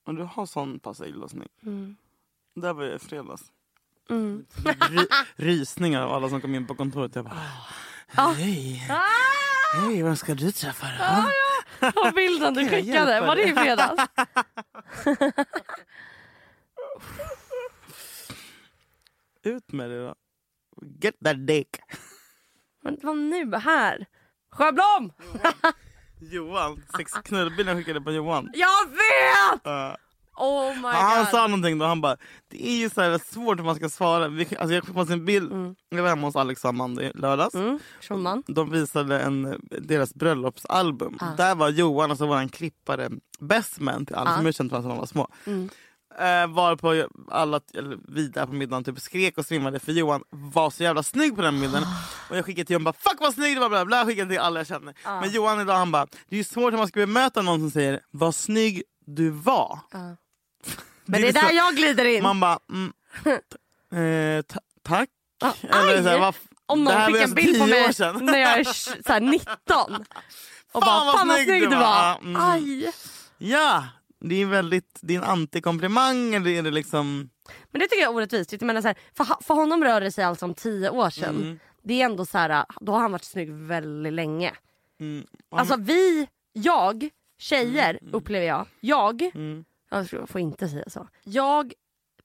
[SPEAKER 1] Om du har sån pass ägglossning.
[SPEAKER 2] Mm.
[SPEAKER 1] Där var jag i fredags.
[SPEAKER 2] Mm.
[SPEAKER 1] Ry, rysningar av alla som kom in på kontoret. Jag bara,
[SPEAKER 2] Ja.
[SPEAKER 1] hej,
[SPEAKER 2] Ah!
[SPEAKER 1] hej, vem ska du träffa då?
[SPEAKER 2] Och bilden du skickade, var det i fredags?
[SPEAKER 1] Ut med det då. Get that dick.
[SPEAKER 2] Men vad nu här? Sjöblom!
[SPEAKER 1] Johan, sex jag skickade på Johan.
[SPEAKER 2] Jag vet!
[SPEAKER 1] Uh,
[SPEAKER 2] Oh my
[SPEAKER 1] han
[SPEAKER 2] god.
[SPEAKER 1] sa någonting då, han bara Det är ju så här svårt hur man ska svara. Vi, alltså jag skickade på en bild, jag var hemma hos Alex och Amanda i lördags.
[SPEAKER 2] Mm, Schulman.
[SPEAKER 1] De visade en, deras bröllopsalbum.
[SPEAKER 2] Ah.
[SPEAKER 1] Där var Johan, alltså vår klippare, best man till alla
[SPEAKER 2] Ah.
[SPEAKER 1] som jag känt varandra de var små.
[SPEAKER 2] Mm.
[SPEAKER 1] Eh, varpå alla, eller vi där på middagen typ skrek och svimmade för Johan var så jävla snygg på den bilden. Och jag skickade till Johan bara fuck vad snygg du var, bla, bla, skickade till alla jag känner.
[SPEAKER 2] Ah.
[SPEAKER 1] Men Johan idag han bara, det är ju svårt hur man ska bemöta någon som säger vad snygg du var.
[SPEAKER 2] Ja. Men det är där jag glider in.
[SPEAKER 1] Man bara, mm, eh, ta- tack.
[SPEAKER 2] Ah,
[SPEAKER 1] Eller så här,
[SPEAKER 2] Om någon skickar en
[SPEAKER 1] alltså
[SPEAKER 2] bild på mig när jag är så här 19. Och bara,
[SPEAKER 1] vad
[SPEAKER 2] fan vad
[SPEAKER 1] snygg
[SPEAKER 2] snygg
[SPEAKER 1] du var."
[SPEAKER 2] var.
[SPEAKER 1] Mm.
[SPEAKER 2] Aj.
[SPEAKER 1] Ja, det är väldigt, det är en antikomplimang eller är det liksom...
[SPEAKER 2] Men det tycker jag är orättvist. Jag menar så här, för, för honom rör det sig alltså om 10 år sedan.
[SPEAKER 1] Mm.
[SPEAKER 2] Det är ändå så här, då har han varit snygg väldigt länge.
[SPEAKER 1] Mm,
[SPEAKER 2] Alltså vi, jag, tjejer upplever jag. Jag,
[SPEAKER 1] mm,
[SPEAKER 2] jag får inte säga så. Jag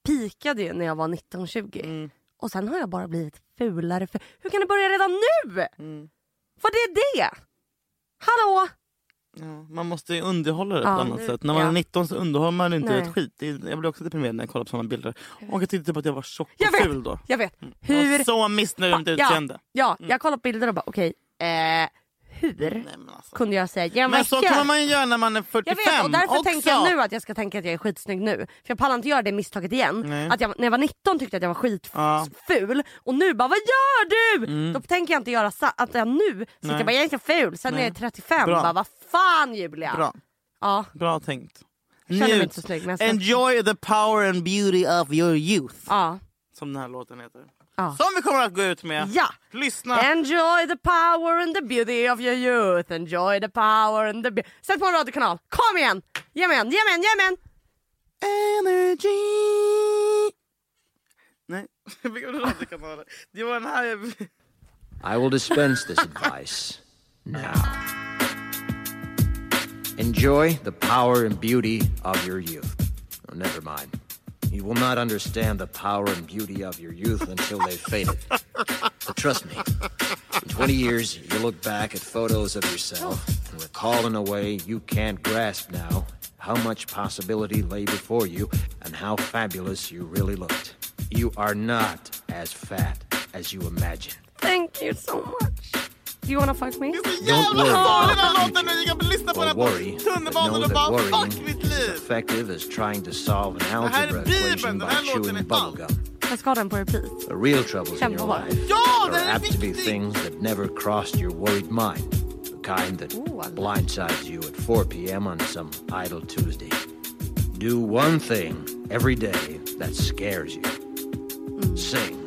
[SPEAKER 2] pikade ju när jag var 19-20.
[SPEAKER 1] mm,
[SPEAKER 2] Och sen har jag bara blivit fulare. För... Hur kan det börja redan nu?
[SPEAKER 1] mm.
[SPEAKER 2] Vad är det? Hallå?
[SPEAKER 1] Ja, man måste ju underhålla det på
[SPEAKER 2] Ja.
[SPEAKER 1] ett annat sätt. När man
[SPEAKER 2] Ja.
[SPEAKER 1] är 19 så underhåller man inte
[SPEAKER 2] Nej.
[SPEAKER 1] ett skit. Jag blir också deprimerad när jag kollar på sådana bilder. Och jag tyckte typ att jag var tjock
[SPEAKER 2] Jag
[SPEAKER 1] och
[SPEAKER 2] vet.
[SPEAKER 1] ful då.
[SPEAKER 2] Jag vet.
[SPEAKER 1] Jag
[SPEAKER 2] Hur...
[SPEAKER 1] var så missnöjd med mitt
[SPEAKER 2] Ja.
[SPEAKER 1] utseende.
[SPEAKER 2] Ja, jag kollar på bilder och bara okej, eh, hur
[SPEAKER 1] Nej, men, alltså.
[SPEAKER 2] kunde jag säga ja,
[SPEAKER 1] men så
[SPEAKER 2] kör.
[SPEAKER 1] kommer man ju göra när man är 45
[SPEAKER 2] Jag vet och därför
[SPEAKER 1] också.
[SPEAKER 2] tänker jag nu att jag ska tänka att jag är skitsnygg nu. För jag pallar inte göra det misstaget igen.
[SPEAKER 1] Nej.
[SPEAKER 2] Att jag, när jag var 19 tyckte jag att jag var
[SPEAKER 1] Ja.
[SPEAKER 2] skitful och nu bara vad gör du?
[SPEAKER 1] Mm.
[SPEAKER 2] Då tänker jag inte göra sa- att jag nu sitter jag bara jag är inte ful. Sen när
[SPEAKER 1] Nej.
[SPEAKER 2] jag är 35
[SPEAKER 1] Bra.
[SPEAKER 2] bara vad fan Julia.
[SPEAKER 1] Bra,
[SPEAKER 2] Ja,
[SPEAKER 1] bra tänkt. Njut.
[SPEAKER 2] så snygg men jag.
[SPEAKER 1] Enjoy the power and beauty of your youth.
[SPEAKER 2] Ja.
[SPEAKER 1] Som den här låten heter.
[SPEAKER 2] Ja.
[SPEAKER 1] Som vi kommer att gå ut med.
[SPEAKER 2] ja.
[SPEAKER 1] Lyssna.
[SPEAKER 2] Enjoy the power and the beauty of your youth. Enjoy the power and the beauty. Sätt på en radiokanal. Kom igen! Ge mig en, ge mig en, ge mig en!
[SPEAKER 1] Energy. Nej, vilka radiokanaler? Det var den här jag...
[SPEAKER 3] I will dispense this advice now. Enjoy the power and beauty of your youth. Oh, never mind. You will not understand the power and beauty of your youth until they've faded. But trust me, in 20 years, you'll look back at photos of yourself and recall in a way you can't grasp now how much possibility lay before you and how fabulous you really looked. You are not as fat as you imagine.
[SPEAKER 2] Thank you so much. Do you wanna fuck me?
[SPEAKER 3] Don't worry
[SPEAKER 1] farlig den här
[SPEAKER 3] about
[SPEAKER 1] låten. Jag kan lyssna på den
[SPEAKER 3] worry,
[SPEAKER 1] på tunnelbanan och bara fuck mitt
[SPEAKER 3] is
[SPEAKER 1] liv.
[SPEAKER 3] as effective as trying to solve an algebra
[SPEAKER 1] Bibeln,
[SPEAKER 3] equation by chewing
[SPEAKER 1] är allt.
[SPEAKER 3] bubblegum.
[SPEAKER 2] Jag ska ha den på repeat.
[SPEAKER 3] The real troubles in your life
[SPEAKER 1] Ja,
[SPEAKER 3] are apt to be things that never crossed your worried mind. The kind that
[SPEAKER 2] Ooh, I love
[SPEAKER 3] blindsides you at 4 p.m. on some idle Tuesday. Do one thing every day that scares you. Mm. Sing.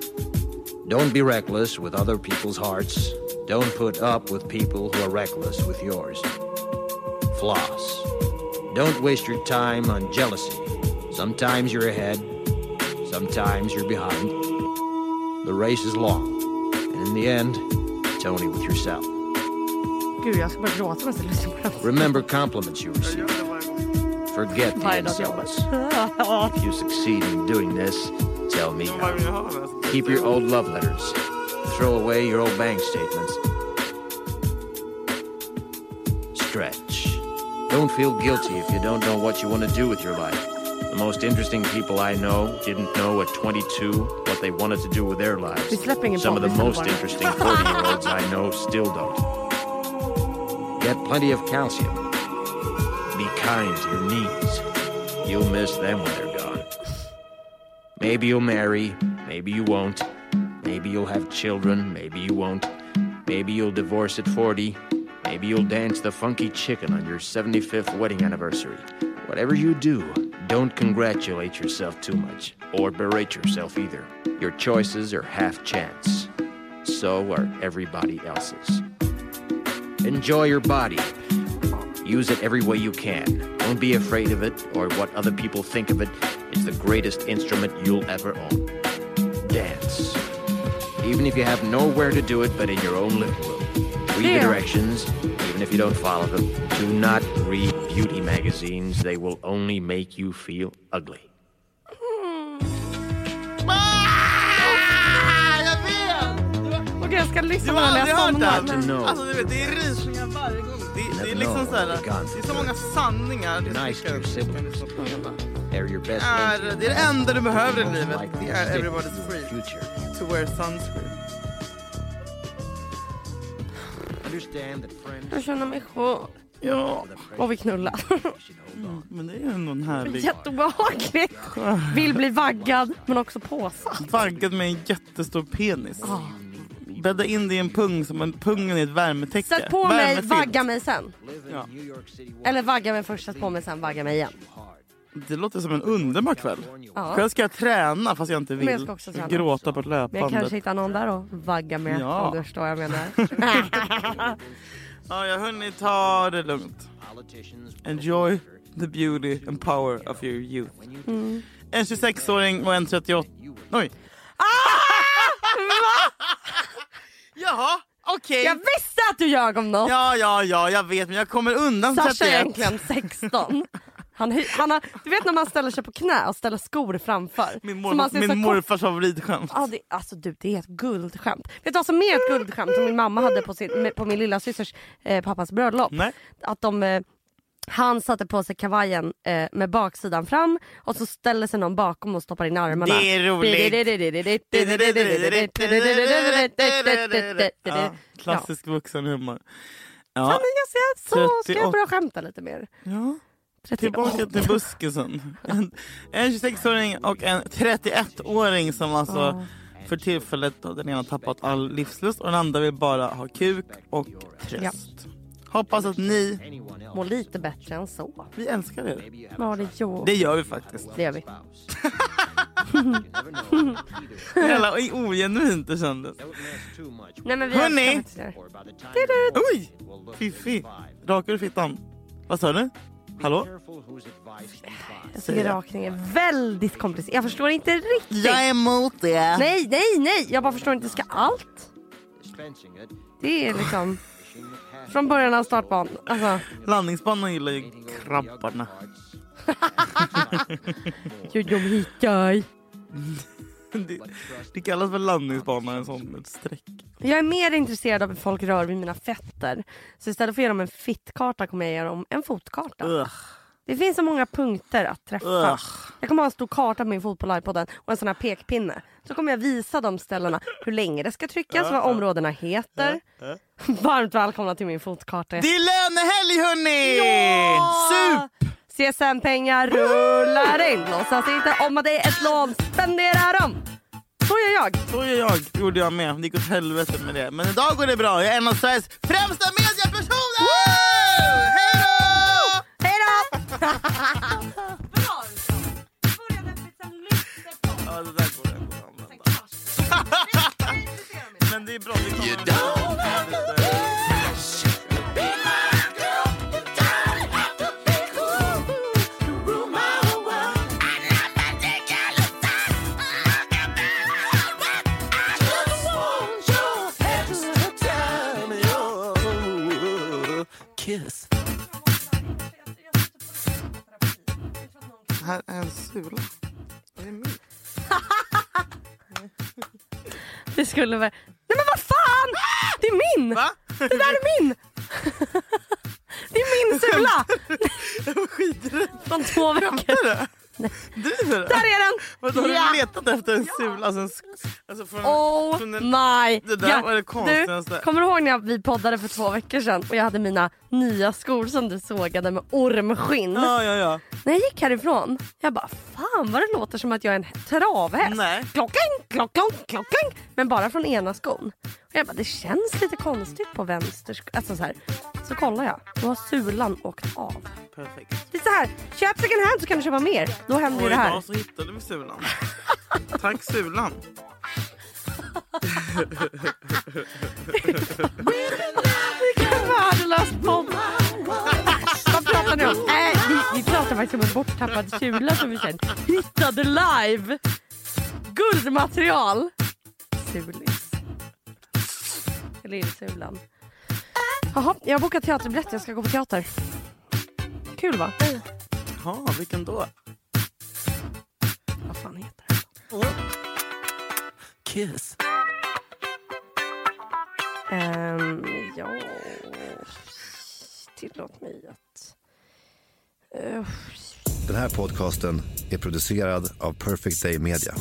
[SPEAKER 3] Don't be reckless with other people's hearts. Don't put up with people who are reckless with yours. Floss. Don't waste your time on jealousy. Sometimes you're ahead, sometimes you're behind. The race is long, and in the end, it's only with yourself.
[SPEAKER 2] Gud jag ska börja gråta när jag ska lyssna på den.
[SPEAKER 3] Remember compliments you receive. Forget the
[SPEAKER 2] Varje dag jag jobbar.
[SPEAKER 3] insults. If you succeed in doing this, tell me how. Keep your old love letters. Throw away your old bank statements. Stretch. Don't feel guilty if you don't know what you want to do with your life. The most interesting people I know didn't know at 22 what they wanted to do with their lives. Some of the most interesting 40 year olds I know still don't. Get plenty of calcium. Be kind to your knees. You'll miss them when they're gone. Maybe you'll marry, maybe you won't. Maybe you'll have children, maybe you won't. Maybe you'll divorce at 40. Maybe you'll dance the funky chicken on your 75th wedding anniversary. Whatever you do, don't congratulate yourself too much, or berate yourself either. Your choices are half chance. So are everybody else's. Enjoy your body. Use it every way you can. Don't be afraid of it or what other people think of it. It's the greatest instrument you'll ever own. Dance. Even if you have nowhere to do it but in your own living room. Read the directions, even if you don't follow them. Do not read beauty magazines. They will only make you feel ugly.
[SPEAKER 1] Ah, jag vet!
[SPEAKER 2] Okej jag ska lyssna
[SPEAKER 1] Du
[SPEAKER 2] på
[SPEAKER 1] har
[SPEAKER 2] den när
[SPEAKER 1] aldrig
[SPEAKER 2] jag
[SPEAKER 1] hört
[SPEAKER 2] somnar.
[SPEAKER 1] den?
[SPEAKER 3] No.
[SPEAKER 1] Alltså du vet, det är rysningar varje gång. Det, det är
[SPEAKER 3] Never
[SPEAKER 1] liksom
[SPEAKER 3] know
[SPEAKER 1] såhär,
[SPEAKER 3] what you've gone
[SPEAKER 1] det är så
[SPEAKER 3] through.
[SPEAKER 1] många sanningar. Det
[SPEAKER 3] Nice to
[SPEAKER 1] är,
[SPEAKER 3] your siblings. They're your best
[SPEAKER 1] är,
[SPEAKER 3] link to
[SPEAKER 1] det är det
[SPEAKER 3] your
[SPEAKER 1] enda du behöver i
[SPEAKER 3] most
[SPEAKER 1] livet.
[SPEAKER 3] likely
[SPEAKER 1] Det
[SPEAKER 3] to
[SPEAKER 1] är
[SPEAKER 3] stick
[SPEAKER 1] everybody's
[SPEAKER 3] to your
[SPEAKER 1] free
[SPEAKER 3] Future.
[SPEAKER 1] To wear sunscreen.
[SPEAKER 3] Understand that friends
[SPEAKER 2] Jag känner mig skön.
[SPEAKER 1] Ja,
[SPEAKER 2] Och vi knullar.
[SPEAKER 3] on.
[SPEAKER 1] men det är ändå en härlig...
[SPEAKER 2] Jätteobehagligt. Vill bli vaggad men också påsatt.
[SPEAKER 1] Vaggad med en jättestor penis. Bädda in det i en pung som en pungen är ett värmetäcke.
[SPEAKER 2] Sätt på mig, vagga mig sen.
[SPEAKER 1] Ja.
[SPEAKER 2] Eller vagga mig först, sätt på mig sen, vagga mig igen.
[SPEAKER 1] Det låter som en underbar kväll.
[SPEAKER 2] Ja.
[SPEAKER 1] Själv ska jag träna fast jag inte vill.
[SPEAKER 2] Men jag ska också träna.
[SPEAKER 1] Gråta på
[SPEAKER 2] Men jag
[SPEAKER 1] löpbandet.
[SPEAKER 2] kanske hittar någon där och vagga med
[SPEAKER 1] Ja.
[SPEAKER 2] om du förstår vad jag menar.
[SPEAKER 1] Ja, jag hörni, ta det lugnt. Enjoy the beauty and power of your youth.
[SPEAKER 2] Mm.
[SPEAKER 1] En 26-åring och en 38... Oj. Jaha, okej.
[SPEAKER 2] jag visste att du ljög om något.
[SPEAKER 1] Ja, ja, ja, jag vet, men jag kommer undan
[SPEAKER 2] Sasha är
[SPEAKER 1] 31.
[SPEAKER 2] egentligen 16. Han, han har, du vet när man ställer sig på knä och ställer skor framför.
[SPEAKER 1] Min,
[SPEAKER 2] ser
[SPEAKER 1] min morfars favoritsskämt.
[SPEAKER 2] Ja, det, alltså du, det är ett guldskämt. Vet du vad som är ett guldskämt som min mamma hade på, sin, på min lilla systers eh, pappas bröllop?
[SPEAKER 1] Nej.
[SPEAKER 2] Att de, eh, han satte på sig kavajen eh, med baksidan fram och så ställer sig någon bakom och stoppar in armarna.
[SPEAKER 1] Det är roligt. Ja, klassisk vuxenhumor.
[SPEAKER 2] Fan,
[SPEAKER 1] Ja,
[SPEAKER 2] men jag ser så, ska jag
[SPEAKER 1] 38.
[SPEAKER 2] börja skämta lite mer?
[SPEAKER 1] ja.
[SPEAKER 2] 38.
[SPEAKER 1] Tillbaka till buskisen. En, en 26-åring och en 31-åring som alltså för tillfället då den ena tappat all livslust och den andra vill bara ha kuk och tröst. Hoppas att ni,
[SPEAKER 2] Må lite bättre än så.
[SPEAKER 1] vi älskar er.
[SPEAKER 2] Ja, det, jo.
[SPEAKER 1] Det gör vi faktiskt.
[SPEAKER 2] det gör vi.
[SPEAKER 1] Jävla ogenuint det kändes.
[SPEAKER 2] Nej, men vi
[SPEAKER 1] Hörni! Oj! Fiffi. Rakar du fittan? Vad sa du? Hallå?
[SPEAKER 2] Jag tycker rakning är väldigt komplicerat. Jag förstår inte riktigt.
[SPEAKER 1] Jag är emot det.
[SPEAKER 2] Nej, nej, nej! Jag bara förstår inte. Ska allt? Det är liksom... Från början av startbanan. Alltså,
[SPEAKER 1] Landningsbanan gillar ju krabbarna.
[SPEAKER 2] de hittar.
[SPEAKER 1] Det, det kallas för landningsbana, en sån ett streck.
[SPEAKER 2] Jag är mer intresserad av hur folk rör vid mina fötter. Så istället för att ge dem en fittkarta kommer jag ge dem en fotkarta.
[SPEAKER 1] Ugh,
[SPEAKER 2] Det finns så många punkter att träffa.
[SPEAKER 1] ugh.
[SPEAKER 2] Jag kommer ha en stor karta på min fot på livepodden och en sån här pekpinne. Så kommer jag visa de ställena hur länge det ska tryckas, vad områdena heter. Varmt välkomna till min fotkarta.
[SPEAKER 1] Det är lönehelg hörni! Sup!
[SPEAKER 2] CSN-pengar rullar in. Låtsas inte om att det är ett lån. Spendera dem! Så gör jag.
[SPEAKER 1] Så gör jag. Gjorde jag med. Det gick åt helvete med det. Men idag går det bra. Jag är en av Sveriges främsta mediepersoner! Hej då!
[SPEAKER 2] Hej då! Bra Började lyfta på.
[SPEAKER 1] Ja, det där går det att använda. Men det är bra.
[SPEAKER 2] Skulle väl... Nej men vad fan! Det är min!
[SPEAKER 1] Va?
[SPEAKER 2] Det där är min! Det är min sula!
[SPEAKER 1] Jag var skiträdd.
[SPEAKER 2] Från två veckor.
[SPEAKER 1] Driver du?
[SPEAKER 2] Där är den!
[SPEAKER 1] Vadå, har
[SPEAKER 2] Ja.
[SPEAKER 1] du letat efter en sula? Alltså, alltså från,
[SPEAKER 2] Oh
[SPEAKER 1] från en,
[SPEAKER 2] my
[SPEAKER 1] Det där var det konstigaste.
[SPEAKER 2] Du, kommer du ihåg när vi poddade för två veckor sedan och jag hade mina nya skor som du sågade med ormskinn?
[SPEAKER 1] Ja, ja, ja.
[SPEAKER 2] När jag gick härifrån, jag bara fan vad det låter som att jag är en travhäst.
[SPEAKER 1] Nej.
[SPEAKER 2] Klockling, klockling, klockling. Men bara från ena skon. Och jag bara det känns lite konstigt på vänster sko. Alltså så här. Så kollar jag, då har sulan åkt av.
[SPEAKER 1] Perfekt.
[SPEAKER 2] Det är så här, köp second hand så kan du köpa mer. Då händer ju det här.
[SPEAKER 1] idag så hittade vi sulan. Tack sulan.
[SPEAKER 2] Vilken värdelös podd. Vad pratar ni om? Äh, vi, vi pratar faktiskt om en borttappad sula som vi sen hittade live. Guldmaterial. Sulis. Lillsulan. Jaha, jag har bokat teaterbiljett. Jag ska gå på teater. Kul va?
[SPEAKER 1] Ja, vilken då?
[SPEAKER 2] Vad fan heter den?
[SPEAKER 3] Kiss.
[SPEAKER 2] Ehm, ja... Tillåt mig att... Eh,
[SPEAKER 4] Den här podcasten är producerad av Perfect Day Media.